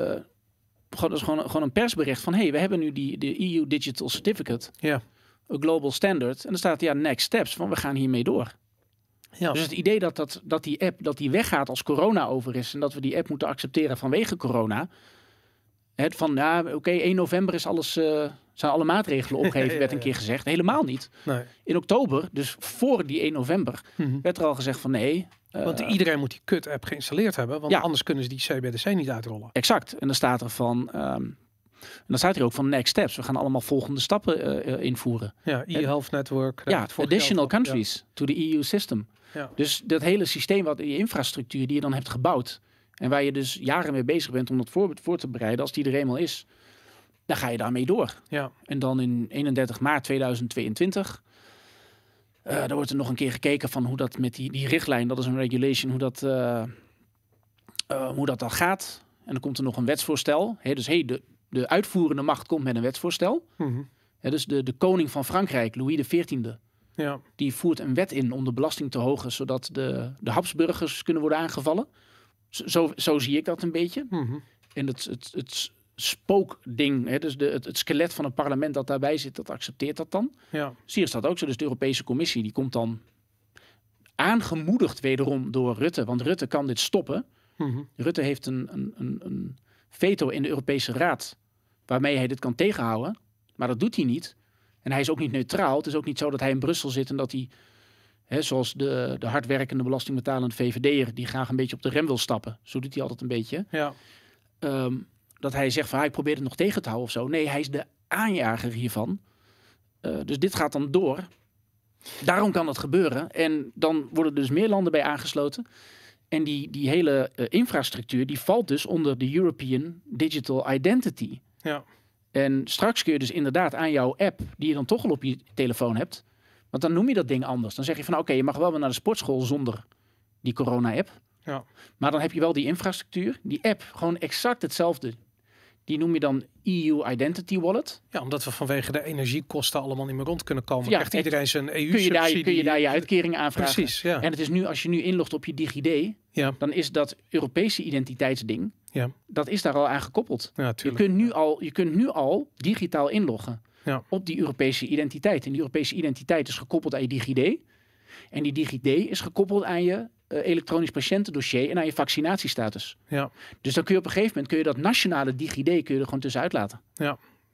B: gewoon, dat is gewoon, gewoon een persbericht van: hey, we hebben nu die de EU Digital Certificate,
A: Ja,
B: een global standard. En dan staat ja, next steps, van we gaan hiermee door.
A: ja.
B: Dus het idee dat, dat, dat die app dat die weggaat als corona over is en dat we die app moeten accepteren vanwege corona. Het van ja, oké, 1 november is alles, eh, zijn alle maatregelen opgegeven,
A: Ja,
B: werd een keer gezegd. Helemaal niet.
A: nee.
B: In oktober, dus voor die 1 november,
A: Mhm.
B: werd er al gezegd van nee. eh,
A: Want iedereen moet die kut-app geïnstalleerd hebben, want
B: Ja.
A: anders kunnen ze die CBDC niet uitrollen.
B: Exact. En dan staat er van. ehm, en dan staat hier ook van next steps. We gaan allemaal volgende stappen eh, eh, invoeren.
A: Ja, e-health network.
B: Ja, additional countries to the EU system.
A: Ja.
B: Dus dat hele systeem, wat die infrastructuur die je dan hebt gebouwd. En waar je dus jaren mee bezig bent om dat voor, voor te bereiden, als die er eenmaal is, dan ga je daarmee door.
A: Ja,
B: En dan in 31 maart 2022. eh daar wordt er nog een keer gekeken van hoe dat met die, die richtlijn, dat is een regulation, hoe dat, eh, eh, hoe dat dan gaat. En dan komt er nog een wetsvoorstel. Hè, dus hey, de, de uitvoerende macht komt met een wetsvoorstel.
A: Mhm.
B: Dus de, de koning van Frankrijk, Louis XIV,
A: ja.
B: die voert een wet in om de belasting te hogen, zodat de, de Habsburgers kunnen worden aangevallen. Zo, zo, zie ik dat een beetje.
A: Mhm.
B: En het, het, het spookding, hè, dus de, het, het skelet van een parlement dat daarbij zit, dat accepteert dat dan.
A: ja.
B: Zie je dat ook zo. Dus de Europese Commissie die komt dan aangemoedigd wederom door Rutte. Want Rutte kan dit stoppen.
A: Mhm.
B: Rutte heeft een, een, een, een veto in de Europese Raad waarmee hij dit kan tegenhouden. Maar dat doet hij niet. En hij is ook niet neutraal. Het is ook niet zo dat hij in Brussel zit en dat hij, hè, zoals de, de hardwerkende belastingbetalende VVD'er, die graag een beetje op de rem wil stappen. Zo doet hij altijd een beetje.
A: ja.
B: Ehm, dat hij zegt van, ah, ik probeer het nog tegen te houden of zo. Nee, hij is de aanjager hiervan. Eh, dus dit gaat dan door. Daarom kan dat gebeuren. En dan worden er dus meer landen bij aangesloten. En die, die hele eh, infrastructuur, die valt dus onder de European Digital Identity.
A: Ja.
B: En straks kun je dus inderdaad aan jouw app, die je dan toch al op je telefoon hebt. Want dan noem je dat ding anders. Dan zeg je van, oké, je mag wel weer naar de sportschool zonder die corona-app.
A: Ja.
B: Maar dan heb je wel die infrastructuur. Die app, gewoon exact hetzelfde. Die noem je dan EU Identity Wallet.
A: Ja, omdat we vanwege de energiekosten allemaal niet meer rond kunnen komen.
B: Ja,
A: krijgt
B: echt.
A: iedereen zijn
B: Kun je, daar,
A: EU-subsidie.
B: kun je daar je uitkering aanvragen.
A: Precies, ja.
B: En het is nu, als je nu inlogt op je DigiD,
A: Ja,
B: dan is dat Europese identiteitsding,
A: ja.
B: dat is daar al aan gekoppeld.
A: ja
B: Je kunt, nu al, je kunt nu al digitaal inloggen
A: Ja.
B: op die Europese identiteit. En die Europese identiteit is gekoppeld aan je DigiD. En die DigiD is gekoppeld aan je eh, elektronisch patiëntendossier en aan je vaccinatiestatus.
A: Ja.
B: Dus dan kun je op een gegeven moment kun je dat nationale DigiD kun je er gewoon tussenuit laten.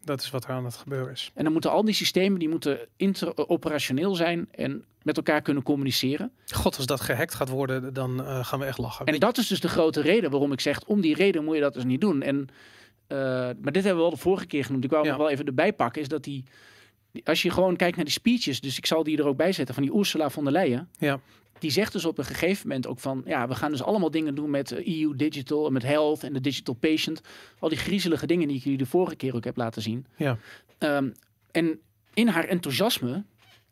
A: Dat is wat er aan het gebeuren is.
B: En dan moeten al die systemen die moeten interoperationeel zijn en met elkaar kunnen communiceren.
A: God, als dat gehackt gaat worden, dan eh, gaan we echt lachen.
B: En dat is dus de grote reden waarom ik zeg, om die reden moet je dat dus niet doen. En, eh, maar dit hebben we al de vorige keer genoemd. Ik wou
A: Ja.
B: nog wel even erbij pakken, is dat die- als je gewoon kijkt naar die speeches, dus ik zal die er ook bij zetten, van die Ursula von der Leyen.
A: Ja.
B: Die zegt dus op een gegeven moment ook van, ja, we gaan dus allemaal dingen doen met eh, EU Digital en met Health en de Digital Patient. Al die griezelige dingen die ik jullie de vorige keer ook heb laten zien.
A: Ja.
B: Ehm, en in haar enthousiasme,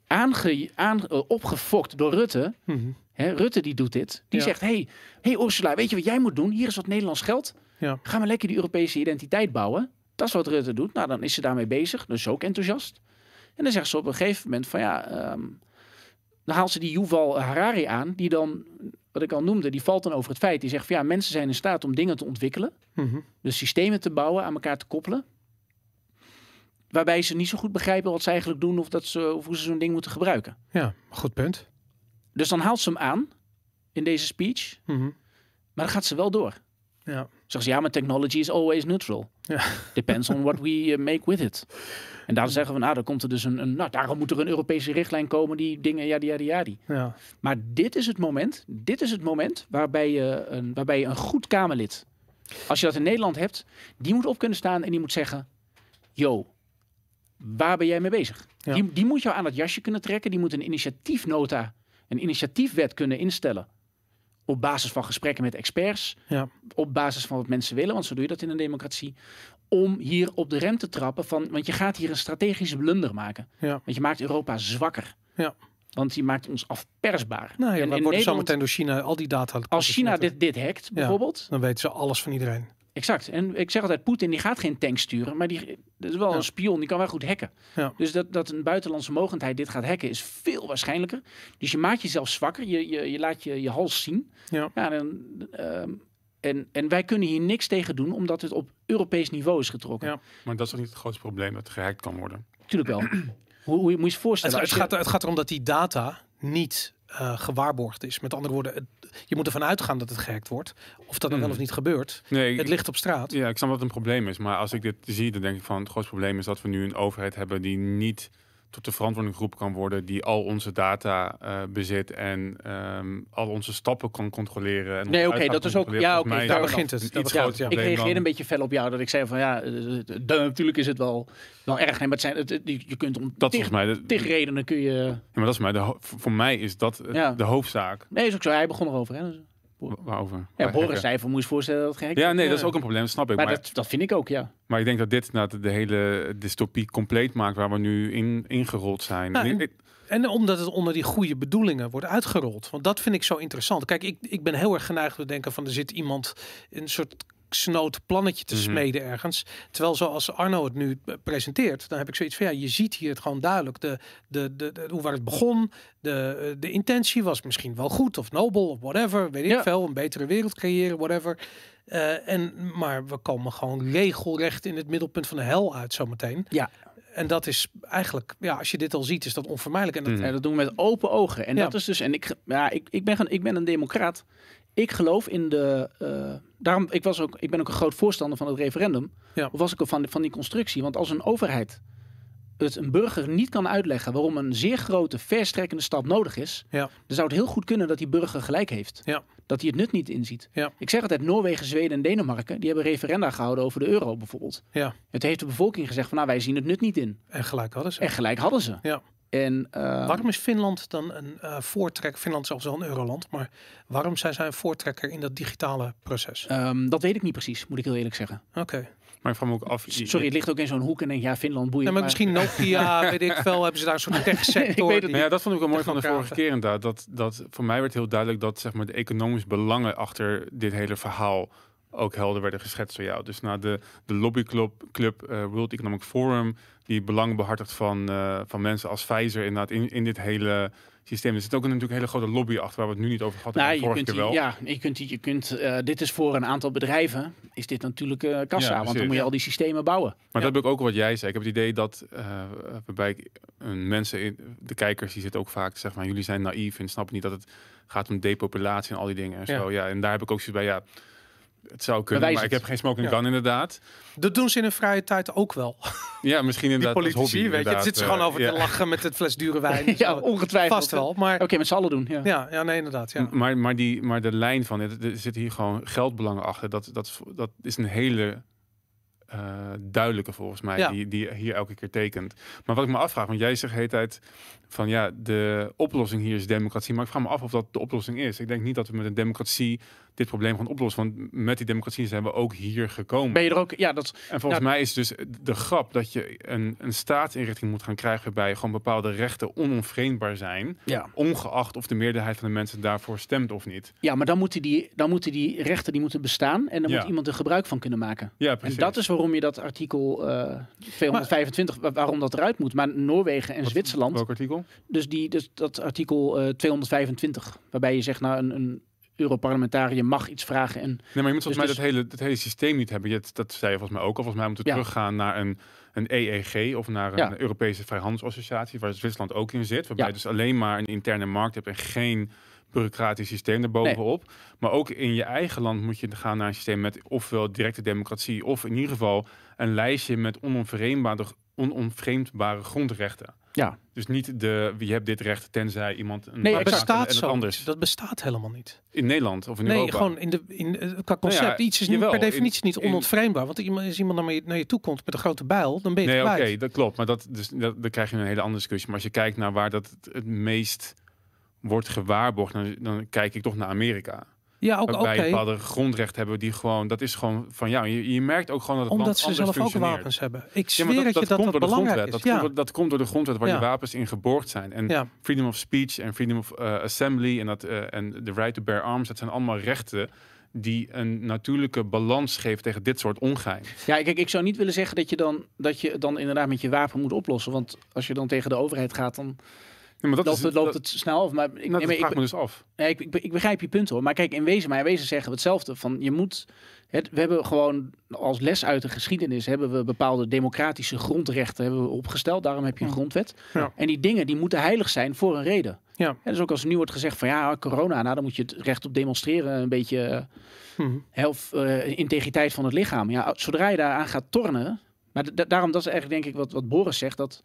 B: aange, aan, eh, opgefokt door Rutte,
A: Mhm.
B: Hè, Rutte die doet dit. Die
A: Ja.
B: zegt, hey, hey Ursula, weet je wat jij moet doen? Hier is wat Nederlands geld.
A: Ja.
B: Gaan we lekker die Europese identiteit bouwen. Dat is wat Rutte doet. Nou, dan is ze daarmee bezig. Dus ook enthousiast. En dan zegt ze op een gegeven moment van ja... ehm, dan haalt ze die Yuval Harari aan. Die dan, wat ik al noemde, die valt dan over het feit. Die zegt van ja, mensen zijn in staat om dingen te ontwikkelen.
A: Mhm.
B: Dus systemen te bouwen, aan elkaar te koppelen. Waarbij ze niet zo goed begrijpen wat ze eigenlijk doen. Of, dat ze, of hoe ze zo'n ding moeten gebruiken.
A: Ja, goed punt.
B: Dus dan haalt ze hem aan in deze speech.
A: Mhm.
B: Maar dan gaat ze wel door.
A: Ja.
B: Zeggen ze, ja, maar technology is always neutral.
A: Ja.
B: Depends on what we uh, make with it. En daar zeggen we, nou, dan komt er dus een, een nou, daarom moet er een Europese richtlijn komen die dingen, ja, ja, ja, die.
A: Ja.
B: Maar dit is het moment, dit is het moment waarbij je een, waarbij je een goed Kamerlid, als je dat in Nederland hebt, die moet op kunnen staan en die moet zeggen, yo, waar ben jij mee bezig?
A: Ja.
B: Die, die moet jou aan het jasje kunnen trekken, die moet een initiatiefnota, een initiatiefwet kunnen instellen. Op basis van gesprekken met experts,
A: Ja.
B: op basis van wat mensen willen, want zo doe je dat in een democratie. Om hier op de rem te trappen van, want je gaat hier een strategische blunder maken.
A: Ja.
B: Want je maakt Europa zwakker.
A: Ja.
B: Want die maakt ons afpersbaar.
A: Nou ja,
B: En
A: we
B: in
A: worden
B: Nederland-
A: zometeen door China al die data.
B: Als China dit, dit hackt, bijvoorbeeld,
A: Dan weten ze alles van iedereen.
B: Exact. En ik zeg altijd, Poetin die gaat geen tank sturen, maar die dat is wel
A: Ja.
B: een spion, die kan wel goed hacken.
A: Ja.
B: Dus dat, dat een buitenlandse mogendheid dit gaat hacken is veel waarschijnlijker. Dus je maakt jezelf zwakker, je, je, je laat je, je hals zien.
A: Ja.
B: dan, ehm, en, en wij kunnen hier niks tegen doen, omdat het op Europees niveau is getrokken.
A: Ja.
C: Maar dat is ook niet het grootste probleem dat gehackt kan worden.
B: Tuurlijk wel. hoe, hoe je moet je je voorstellen.
A: Het, het,
B: als je-
A: gaat, het gaat erom dat die data niet eh, gewaarborgd is. Met andere woorden, het- je moet ervan uitgaan dat het gehackt wordt. Of dat dan wel
C: Hmm.
A: of niet gebeurt.
C: Nee,
A: Het ligt op straat.
C: Ja, ik snap dat het een probleem is. Maar als ik dit zie, dan denk ik van het grootste probleem is dat we nu een overheid hebben die niet tot de verantwoording geroepen kan worden, die al onze data eh, bezit en ehm, al onze stappen kan controleren. En
B: Nee, oké, dat is ook- ja, oké,
A: Daar begint het.
C: iets
A: ja.
B: Ik reageerde
C: dan-
B: een beetje fel op jou, dat ik zei van ja, eh, eh, natuurlijk is het wel, wel erg. Nee, maar het zijn, het, je kunt om
C: Dat
B: tig,
C: mij. De,
B: tig redenen kun je...
C: Ja, maar dat is mij de, voor mij is dat de hoofdzaak.
B: Nee, is ook zo. Hij begon erover. Hè?
C: Wa- Waarover?
B: Ja, Boris zei van, eens voorstellen dat gehackt
C: Ja, nee, dat is ook een probleem, dat snap ik.
B: Maar,
C: Maar,
B: dat, dat vind ik ook, ja.
C: maar ik denk dat dit inderdaad de hele dystopie compleet maakt waar we nu in ingerold zijn.
A: Nou,
C: En
A: En omdat het onder die goede bedoelingen wordt uitgerold. Want dat vind ik zo interessant. Kijk, ik, ik ben heel erg geneigd te denken van er zit iemand een soort snoot plannetje te
C: Mhm.
A: smeden ergens. Terwijl zoals Arno het nu presenteert, dan heb ik zoiets van ja, je ziet hier het gewoon duidelijk. De, de, de, de- hoe waar het begon, de, eh, de intentie was misschien wel goed of nobel of whatever. Weet ik
B: Ja.
A: veel, een betere wereld creëren, whatever. Eh, en, maar we komen gewoon regelrecht in het middelpunt van de hel uit zometeen.
B: Ja.
A: En dat is eigenlijk, ja, als je dit al ziet, is dat onvermijdelijk. En dat,
C: Mhm.
B: Ja, dat doen we met open ogen. En
A: Ja.
B: dat is dus, en ik, ja, ik, ik, ben, gaan- ik ben een democraat. Ik geloof in de. eh, daarom, ik, was ook, ik ben ook een groot voorstander van het referendum.
A: Ja.
B: Of was ik ook van, van die constructie. Want als een overheid het een burger niet kan uitleggen waarom een zeer grote, verstrekkende stap nodig is,
A: Ja.
B: dan zou het heel goed kunnen dat die burger gelijk heeft.
A: Ja.
B: Dat hij het nut niet inziet.
A: Ja.
B: Ik zeg altijd, Noorwegen, Zweden en Denemarken, die hebben referenda gehouden over de euro bijvoorbeeld.
A: Ja.
B: Het heeft de bevolking gezegd van, nou, wij zien het nut niet in.
A: En gelijk hadden ze.
B: En gelijk hadden ze.
A: Ja.
B: En, eh,
A: Waarom is Finland dan een eh voortrek? Finland is zelfs wel een euroland, maar waarom zijn zij een voortrekker in dat digitale proces?
B: Ehm, dat weet ik niet precies, moet ik heel eerlijk zeggen.
A: Oké.
C: maar ik vraag me ook af.
B: Sorry, het ligt ook in zo'n hoek en denk ja, Finland boeien.
A: Ja, maar misschien Nokia, weet ik veel, hebben ze daar een soort tech-sector.
B: Ik weet
C: ja, dat vond ik wel mooi van de vorige keer inderdaad. Dat, dat voor mij werd heel duidelijk dat zeg maar, de economische belangen achter dit hele verhaal ook helder werden geschetst door jou. Dus na de, de lobbyclub club, eh, World Economic Forum, die belangen behartigt van, eh, van mensen als Pfizer inderdaad in, in dit hele systeem. Er zit ook een, natuurlijk een hele grote lobby achter waar we het nu niet over gehad
B: Nou,
C: hebben.
B: je
C: vorige
B: kunt,
C: keer wel.
B: ja, je kunt, je kunt eh, dit is voor een aantal bedrijven, is dit natuurlijk kassa.
C: Ja,
B: want dan moet je al die systemen bouwen.
C: Maar
A: Ja.
C: dat heb ik ook wat jij zei. Ik heb het idee dat waarbij mensen, in, de kijkers, die zitten ook vaak zeggen van jullie zijn naïef en snappen niet dat het gaat om depopulatie en al die dingen en
A: Ja.
C: zo. Ja, en daar heb ik ook zoiets bij. Ja, het zou kunnen, maar ik heb geen smoking
A: Ja.
C: gun inderdaad.
A: Dat doen ze in hun vrije tijd ook wel.
C: Ja, misschien
A: Die
C: inderdaad als
A: politici,
C: hobby.
A: weet je, het zit ze gewoon
C: eh,
A: over
C: ja.
A: te lachen met het fles dure wijn.
B: ja, ongetwijfeld.
A: Vast wel, maar
B: Oké, met z'n allen doen. Ja.
A: ja, ja, nee, inderdaad. Ja.
C: Maar, maar, die, maar de lijn van het, er zitten hier gewoon geldbelangen achter. Dat, dat, dat is een hele eh, duidelijke volgens mij,
A: Ja.
C: die, die hier elke keer tekent. Maar wat ik me afvraag, want jij zegt de hele tijd van ja, de oplossing hier is democratie. Maar ik vraag me af of dat de oplossing is. Ik denk niet dat we met een democratie dit probleem gaan oplossen. Want met die democratie zijn we ook hier gekomen.
B: Ben je er ook? Ja, dat,
C: En volgens
B: Ja.
C: mij is dus de grap dat je een, een staatsinrichting moet gaan krijgen waarbij gewoon bepaalde rechten onomvreemdbaar zijn.
B: ja.
C: Ongeacht of de meerderheid van de mensen daarvoor stemt of niet.
B: ja, maar dan moeten, die, dan moeten die rechten die moeten bestaan en dan
C: Ja.
B: moet iemand er gebruik van kunnen maken.
C: Ja,
B: En
C: precies.
B: dat is waarom je dat artikel eh 225, wa- waarom dat eruit moet. Maar Noorwegen en
C: Wat-
B: Zwitserland,
C: Welk artikel?
B: dus, die, dus dat artikel eh 225, waarbij je zegt, nou, een, een Europarlementariër mag iets vragen en
C: Nee, maar je moet volgens
B: Dus-
C: mij dat, hele, dat hele systeem niet hebben. Je, dat zei je volgens mij ook al. Volgens mij moeten we
B: Ja.
C: teruggaan naar een, een EEG of naar een
B: Ja.
C: Europese Vrijhandelsassociatie, waar Zwitserland ook in zit. Waarbij je dus alleen maar een interne markt hebt en geen bureaucratisch systeem erbovenop. Maar ook in je eigen land moet je gaan naar een systeem met ofwel directe democratie, of in ieder geval een lijstje met onomvreemdbare, onomvreemdbare grondrechten.
B: Ja.
C: Dus niet de, wie hebt dit recht, tenzij iemand een
B: Nee,
A: bestaat
C: en
A: zo
C: anders.
A: niet. Dat bestaat helemaal niet.
C: In Nederland of in
A: Nee,
C: Europa.
A: gewoon in de, in, qua concept.
C: Nou ja,
A: Iets is niet,
C: jawel,
A: per definitie
C: in-
A: niet onontvreembaar. Want iemand, als iemand naar je, naar je toe komt met een grote bijl, dan ben je
C: Nee, oké, dat klopt. Maar dat, dus, dat, dan krijg je een hele andere discussie. Maar als je kijkt naar waar dat het, het meest wordt gewaarborgd, dan, dan kijk ik toch naar Amerika.
A: Ja, ook
C: waarbij
A: oké.
C: je bepaalde grondrechten hebben die gewoon, dat is gewoon van jou. Je, je merkt ook gewoon dat het
A: Omdat
C: land
A: ze
C: anders
A: zelf ook wapens hebben. Ik zweer
C: maar
A: dat, je dat dat
C: komt door de
A: belangrijk
C: grondwet.
A: is.
C: Dat,
A: ja.
C: komt, door- dat komt door de grondwet waar
A: Ja.
C: je wapens in geborgd zijn. En
A: ja.
C: freedom of speech en freedom of eh, assembly en, dat, eh, en de right to bear arms, dat zijn allemaal rechten die een natuurlijke balans geven tegen dit soort ongein.
B: Ja, kijk, ik zou niet willen zeggen dat je dan, dat je dan inderdaad met je wapen moet oplossen. Want als je dan tegen de overheid gaat, dan
C: Ja, maar dat
B: loopt,
C: is,
B: het, loopt
C: dat,
B: het snel af. Maar ik,
C: nou,
B: nee, maar ik,
C: me dus af.
B: Nee, ik, ik, ik begrijp je punt hoor. Maar kijk, in wezen, maar in wezen zeggen we hetzelfde. Van je moet. Het, we hebben gewoon als les uit de geschiedenis hebben we bepaalde democratische grondrechten hebben we opgesteld. Daarom heb je een
A: Ja.
B: grondwet.
C: Ja.
B: En die dingen die moeten heilig zijn voor een reden.
A: Ja.
B: En dus ook als er nu wordt gezegd van ja, corona, nou dan moet je het recht op demonstreren een beetje hè, of eh, integriteit van het lichaam. Ja, zodra je daaraan gaat tornen. Maar da- daarom, dat is eigenlijk denk ik wat, wat Boris zegt. Dat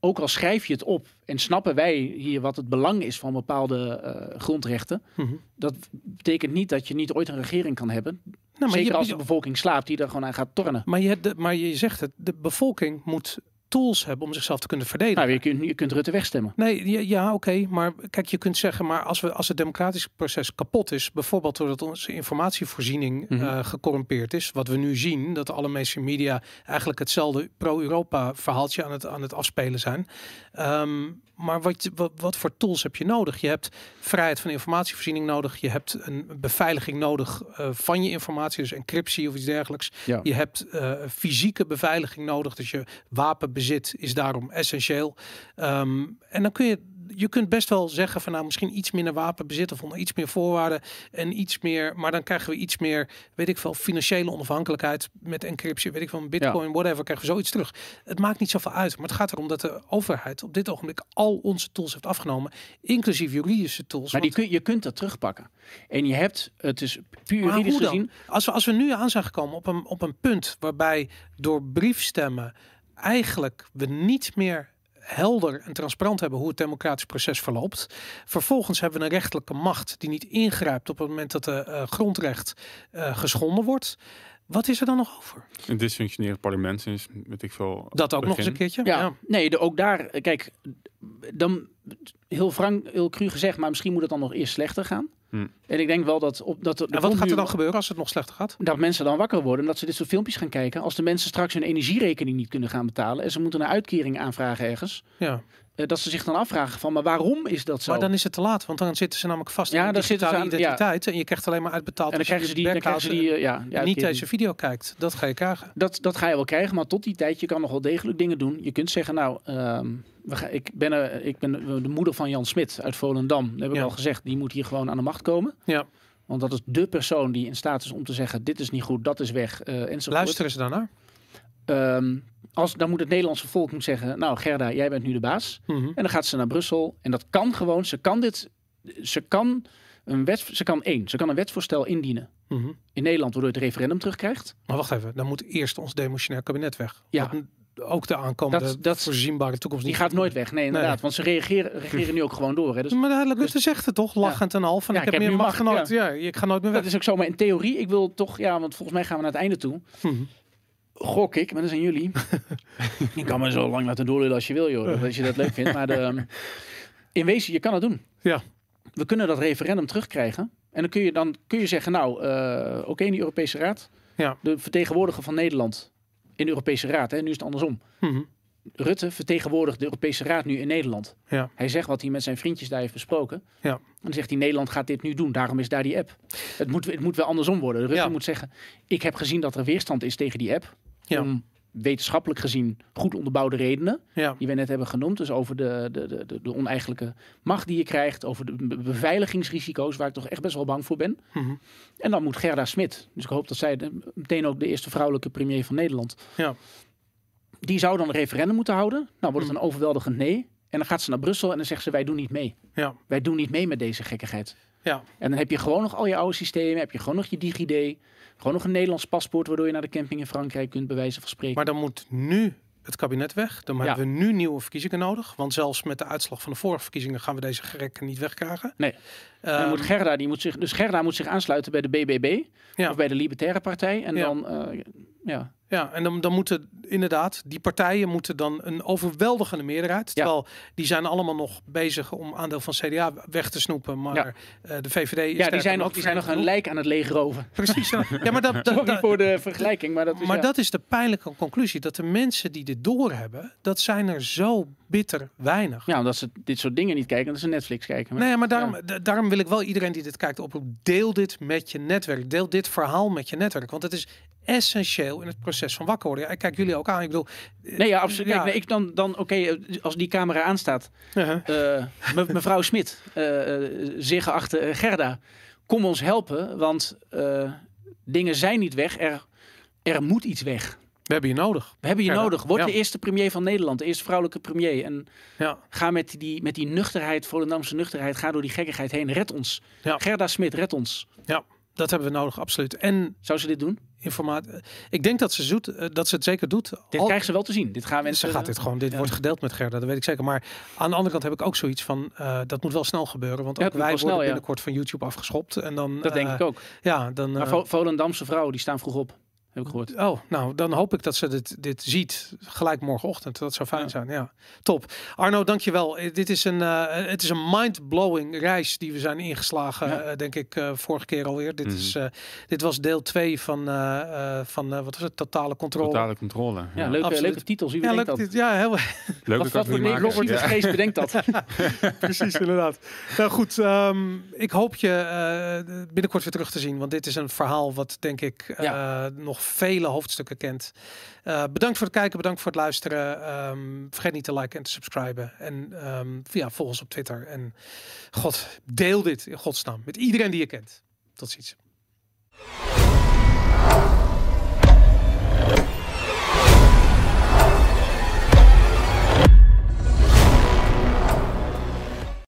B: ook al schrijf je het op en snappen wij hier wat het belang is van bepaalde eh, grondrechten.
A: Mhm.
B: Dat betekent niet dat je niet ooit een regering kan hebben.
A: Nou, maar,
B: Zeker
A: je,
B: als de bevolking slaapt die er gewoon aan gaat tornen.
A: maar, je, de- maar je zegt het, de bevolking moet tools hebben om zichzelf te kunnen verdedigen.
B: Nou, je kunt, je kunt Rutte wegstemmen.
A: Nee, ja, ja oké, maar kijk, je kunt zeggen, maar als, we, als het democratische proces kapot is, bijvoorbeeld doordat onze informatievoorziening eh, gecorrumpeerd is, wat we nu zien, dat alle mainstream media eigenlijk hetzelfde pro-Europa verhaaltje aan het, aan het afspelen zijn. Ehm, maar wat, wat, wat voor tools heb je nodig? Je hebt vrijheid van informatievoorziening nodig, je hebt een beveiliging nodig eh, van je informatie, dus encryptie of iets dergelijks.
B: Ja.
A: Je hebt eh, fysieke beveiliging nodig, dus je wapenbezit is daarom essentieel. Ehm, en dan kun je, je kunt best wel zeggen van nou misschien iets minder wapenbezit of onder iets meer voorwaarden en iets meer, maar dan krijgen we iets meer, weet ik veel, financiële onafhankelijkheid met encryptie, weet ik veel, bitcoin, whatever, krijgen we zoiets terug. Het maakt niet zoveel uit, maar het gaat erom dat de overheid op dit ogenblik al onze tools heeft afgenomen, inclusief juridische tools.
B: Maar die kun, je kunt dat terugpakken. En je hebt, het is puur juridisch gezien.
A: Als we, als we nu aan zijn gekomen op een, op een punt waarbij door briefstemmen eigenlijk we niet meer helder en transparant hebben hoe het democratisch proces verloopt. Vervolgens hebben we een rechtelijke macht die niet ingrijpt op het moment dat de eh, grondrecht eh, geschonden wordt. Wat is er dan nog over?
C: Een dysfunctionerend parlement sinds, weet ik veel.
A: Dat ook nog eens een keertje.
B: Ja, nee, de, ook daar, eh, kijk, dan heel frank, heel cru gezegd, maar misschien moet het dan nog eerst slechter gaan.
C: Hm.
B: En ik denk wel dat op dat de
A: En wat gaat er dan gebeuren als het nog slechter gaat?
B: dat mensen dan wakker worden en dat ze dit soort filmpjes gaan kijken. Als de mensen straks hun energierekening niet kunnen gaan betalen en ze moeten een uitkering aanvragen ergens,
A: Ja.
B: Eh, dat ze zich dan afvragen van, maar waarom is dat zo?
A: Maar dan is het te laat, want dan zitten ze namelijk vast
B: Ja,
A: in de
B: dan zitten ze
A: digitale
B: aan- ja.
A: identiteit en je krijgt alleen maar uitbetaald
B: en dan krijgen ze die, dan krijgen ze die, eh, ja, ja,
A: niet deze video kijkt. Dat ga je krijgen.
B: Dat, dat ga je wel krijgen, maar tot die tijd, je kan nog wel degelijk dingen doen. Je kunt zeggen, nou, ehm, we gaan, ik, ben, er- ik ben de moeder van Jan Smit uit Volendam. Dat heb ik
A: Ja.
B: al gezegd, die moet hier gewoon aan de macht komen.
A: Ja.
B: Want dat is de persoon die in staat is om te zeggen, dit is niet goed, dat is weg, eh enzovoort.
A: Luisteren ze daarnaar?
B: Ehm, als, dan moet het Nederlandse volk moet zeggen, nou Gerda, jij bent nu de baas.
A: Mhm.
B: En dan gaat ze naar Brussel. En dat kan gewoon, ze kan dit, ze kan een wet, ze kan één, ze kan een wetsvoorstel indienen.
A: Mhm.
B: In Nederland, waardoor je het referendum terugkrijgt.
A: Maar wacht even, dan moet eerst ons demissionair kabinet weg.
B: Ja.
A: Ook de aankomende
B: Dat- dat-
A: voorzienbare toekomst
B: Die
A: niet
B: gaat nooit weg, nee inderdaad. Want ze reageren, regeren nu ook gewoon door. Hè. Dus
A: Maar Rutte zegt het toch, lachend en al. Van,
B: Ja,
A: ik heb meer macht dan
B: macht,
A: ooit. Ja. ik ga nooit meer weg.
B: Dat is ook zo, maar in theorie, ik wil toch, ja, want volgens mij gaan we naar het einde toe.
A: Mhm.
B: Gok ik, maar dat zijn jullie. je kan me zo lang laten doorlullen als je wil, joh, als je dat leuk vindt. Maar de, ehm, in wezen, je kan het doen.
A: Ja.
B: We kunnen dat referendum terugkrijgen. En dan kun je, dan kun je zeggen, nou, eh, oké, in de Europese Raad.
A: Ja.
B: De vertegenwoordiger van Nederland in de Europese Raad, hè, nu is het andersom.
A: Mhm.
B: Rutte vertegenwoordigt de Europese Raad nu in Nederland.
A: Ja.
B: Hij zegt wat hij met zijn vriendjes daar heeft besproken.
A: Ja.
B: En dan zegt hij, Nederland gaat dit nu doen. Daarom is daar die app. Het moet, het moet wel andersom worden. Rutte
A: Ja.
B: moet zeggen, ik heb gezien dat er weerstand is tegen die app.
A: Ja.
B: Om wetenschappelijk gezien goed onderbouwde redenen.
A: Ja.
B: Die we net hebben genoemd. Dus over de, de, de, de, oneigenlijke macht die je krijgt. Over de be- beveiligingsrisico's waar ik toch echt best wel bang voor ben.
A: Mhm.
B: En dan moet Gerda Smit. Dus ik hoop dat zij de- meteen ook de eerste vrouwelijke premier van Nederland.
A: Ja.
B: Die zou dan een referendum moeten houden. Nou wordt het
A: Mhm.
B: een overweldigend nee. En dan gaat ze naar Brussel en dan zegt ze wij doen niet mee.
A: Ja.
B: Wij doen niet mee met deze gekkigheid.
A: Ja.
B: En dan heb je gewoon nog al je oude systemen. Heb je gewoon nog je DigiD. Gewoon nog een Nederlands paspoort waardoor je naar de camping in Frankrijk kunt bij wijze van spreken.
A: Maar dan moet nu het kabinet weg. Dan
B: Ja.
A: hebben we nu nieuwe verkiezingen nodig. Want zelfs met de uitslag van de vorige verkiezingen gaan we deze gerekken niet wegkrijgen.
B: Nee. En dan
A: Ehm,
B: moet Gerda, die moet zich, dus Gerda moet zich aansluiten bij de BBB
A: Ja.
B: of bij de Libertaire Partij. En dan, eh, Ja.
A: Ja, en dan, dan moeten inderdaad, die partijen moeten dan een overweldigende meerderheid.
B: Ja.
A: Terwijl die zijn allemaal nog bezig om aandeel van CDA weg te snoepen. Maar
B: Ja.
A: eh, de VVD is
B: ja, die zijn, nog, die zijn nog een lijk aan het legeroven.
A: Precies. Ja, maar, dat, dat,
B: Sorry
A: dat-
B: voor de vergelijking, maar dat is...
A: maar
B: ja.
A: dat is de pijnlijke conclusie. Dat de mensen die dit doorhebben, dat zijn er zo bitter weinig.
B: Ja, omdat ze dit soort dingen niet kijken, dat ze Netflix kijken. Maar-
A: Nee, maar daarom, da- daarom wil ik wel iedereen die dit kijkt oproepen. Deel dit met je netwerk. Deel dit verhaal met je netwerk. Want het is essentieel in het proces van wakker worden. Ja, ik kijk jullie ook aan. Ik bedoel,
B: Nee, ja, absoluut.
A: Ja.
B: Kijk, nee, ik dan, dan oké, eh, als die camera aanstaat. eh, me- mevrouw Smit, eh, eh, zeer geachte eh, Gerda, kom ons helpen, want eh, dingen zijn niet weg. Er, er moet iets weg.
A: we hebben je nodig.
B: We hebben je
A: Gerda,
B: nodig. Word
A: ja.
B: de eerste premier van Nederland, de eerste vrouwelijke premier. En
A: Ja.
B: ga met die, met die nuchterheid, Volendamse nuchterheid, ga door die gekkigheid heen. Red ons.
A: Ja.
B: Gerda Smit, red ons.
A: Dat hebben we nodig, absoluut. En
B: Zou ze dit doen?
A: informatie. Ik denk dat ze, zoet, eh, dat ze het zeker doet.
B: Dit
A: Al-
B: krijgen ze wel te zien. Dit gaan mensen...
A: ze gaat dit gewoon, dit
B: ja.
A: wordt gedeeld met Gerda, dat weet ik zeker. Maar aan de andere kant heb ik ook zoiets van, eh, dat moet wel snel gebeuren. Want ook wij worden
B: snel, ja.
A: binnenkort van YouTube afgeschopt. En dan,
B: Dat denk
A: eh,
B: ik ook.
A: Ja, dan,
B: Maar
A: eh,
B: Vo- Volendamse vrouwen, die staan vroeg op. Heb ik gehoord.
A: Oh, nou, dan hoop ik dat ze dit, dit ziet gelijk morgenochtend. Dat zou fijn
B: Ja.
A: zijn, ja. Top. Arno, dankjewel. Eh, Dit is een, eh, het is een mind-blowing reis die we zijn ingeslagen,
B: Ja.
A: eh, denk ik, eh, vorige keer alweer. Dit,
C: Mhm.
A: is, eh, dit was deel 2 van, eh, eh, van eh, wat was het, totale controle.
C: Totale controle.
B: Ja,
C: Ja,
B: leuke, leuke titels. Wie
A: ja, leuk,
B: dat?
A: dit- ja, heel
C: Leuk
B: Wat, wat voor negatieve
C: Ja.
B: geest bedenkt dat?
A: precies, inderdaad. Nou goed, ehm, ik hoop je eh, binnenkort weer terug te zien. Want dit is een verhaal wat denk ik eh, vele hoofdstukken kent. Eh, bedankt voor het kijken, bedankt voor het luisteren. Ehm, vergeet niet te liken en te subscriben. En ehm, ja, volg ons op Twitter. En god, deel dit in godsnaam met iedereen die je kent. Tot ziens.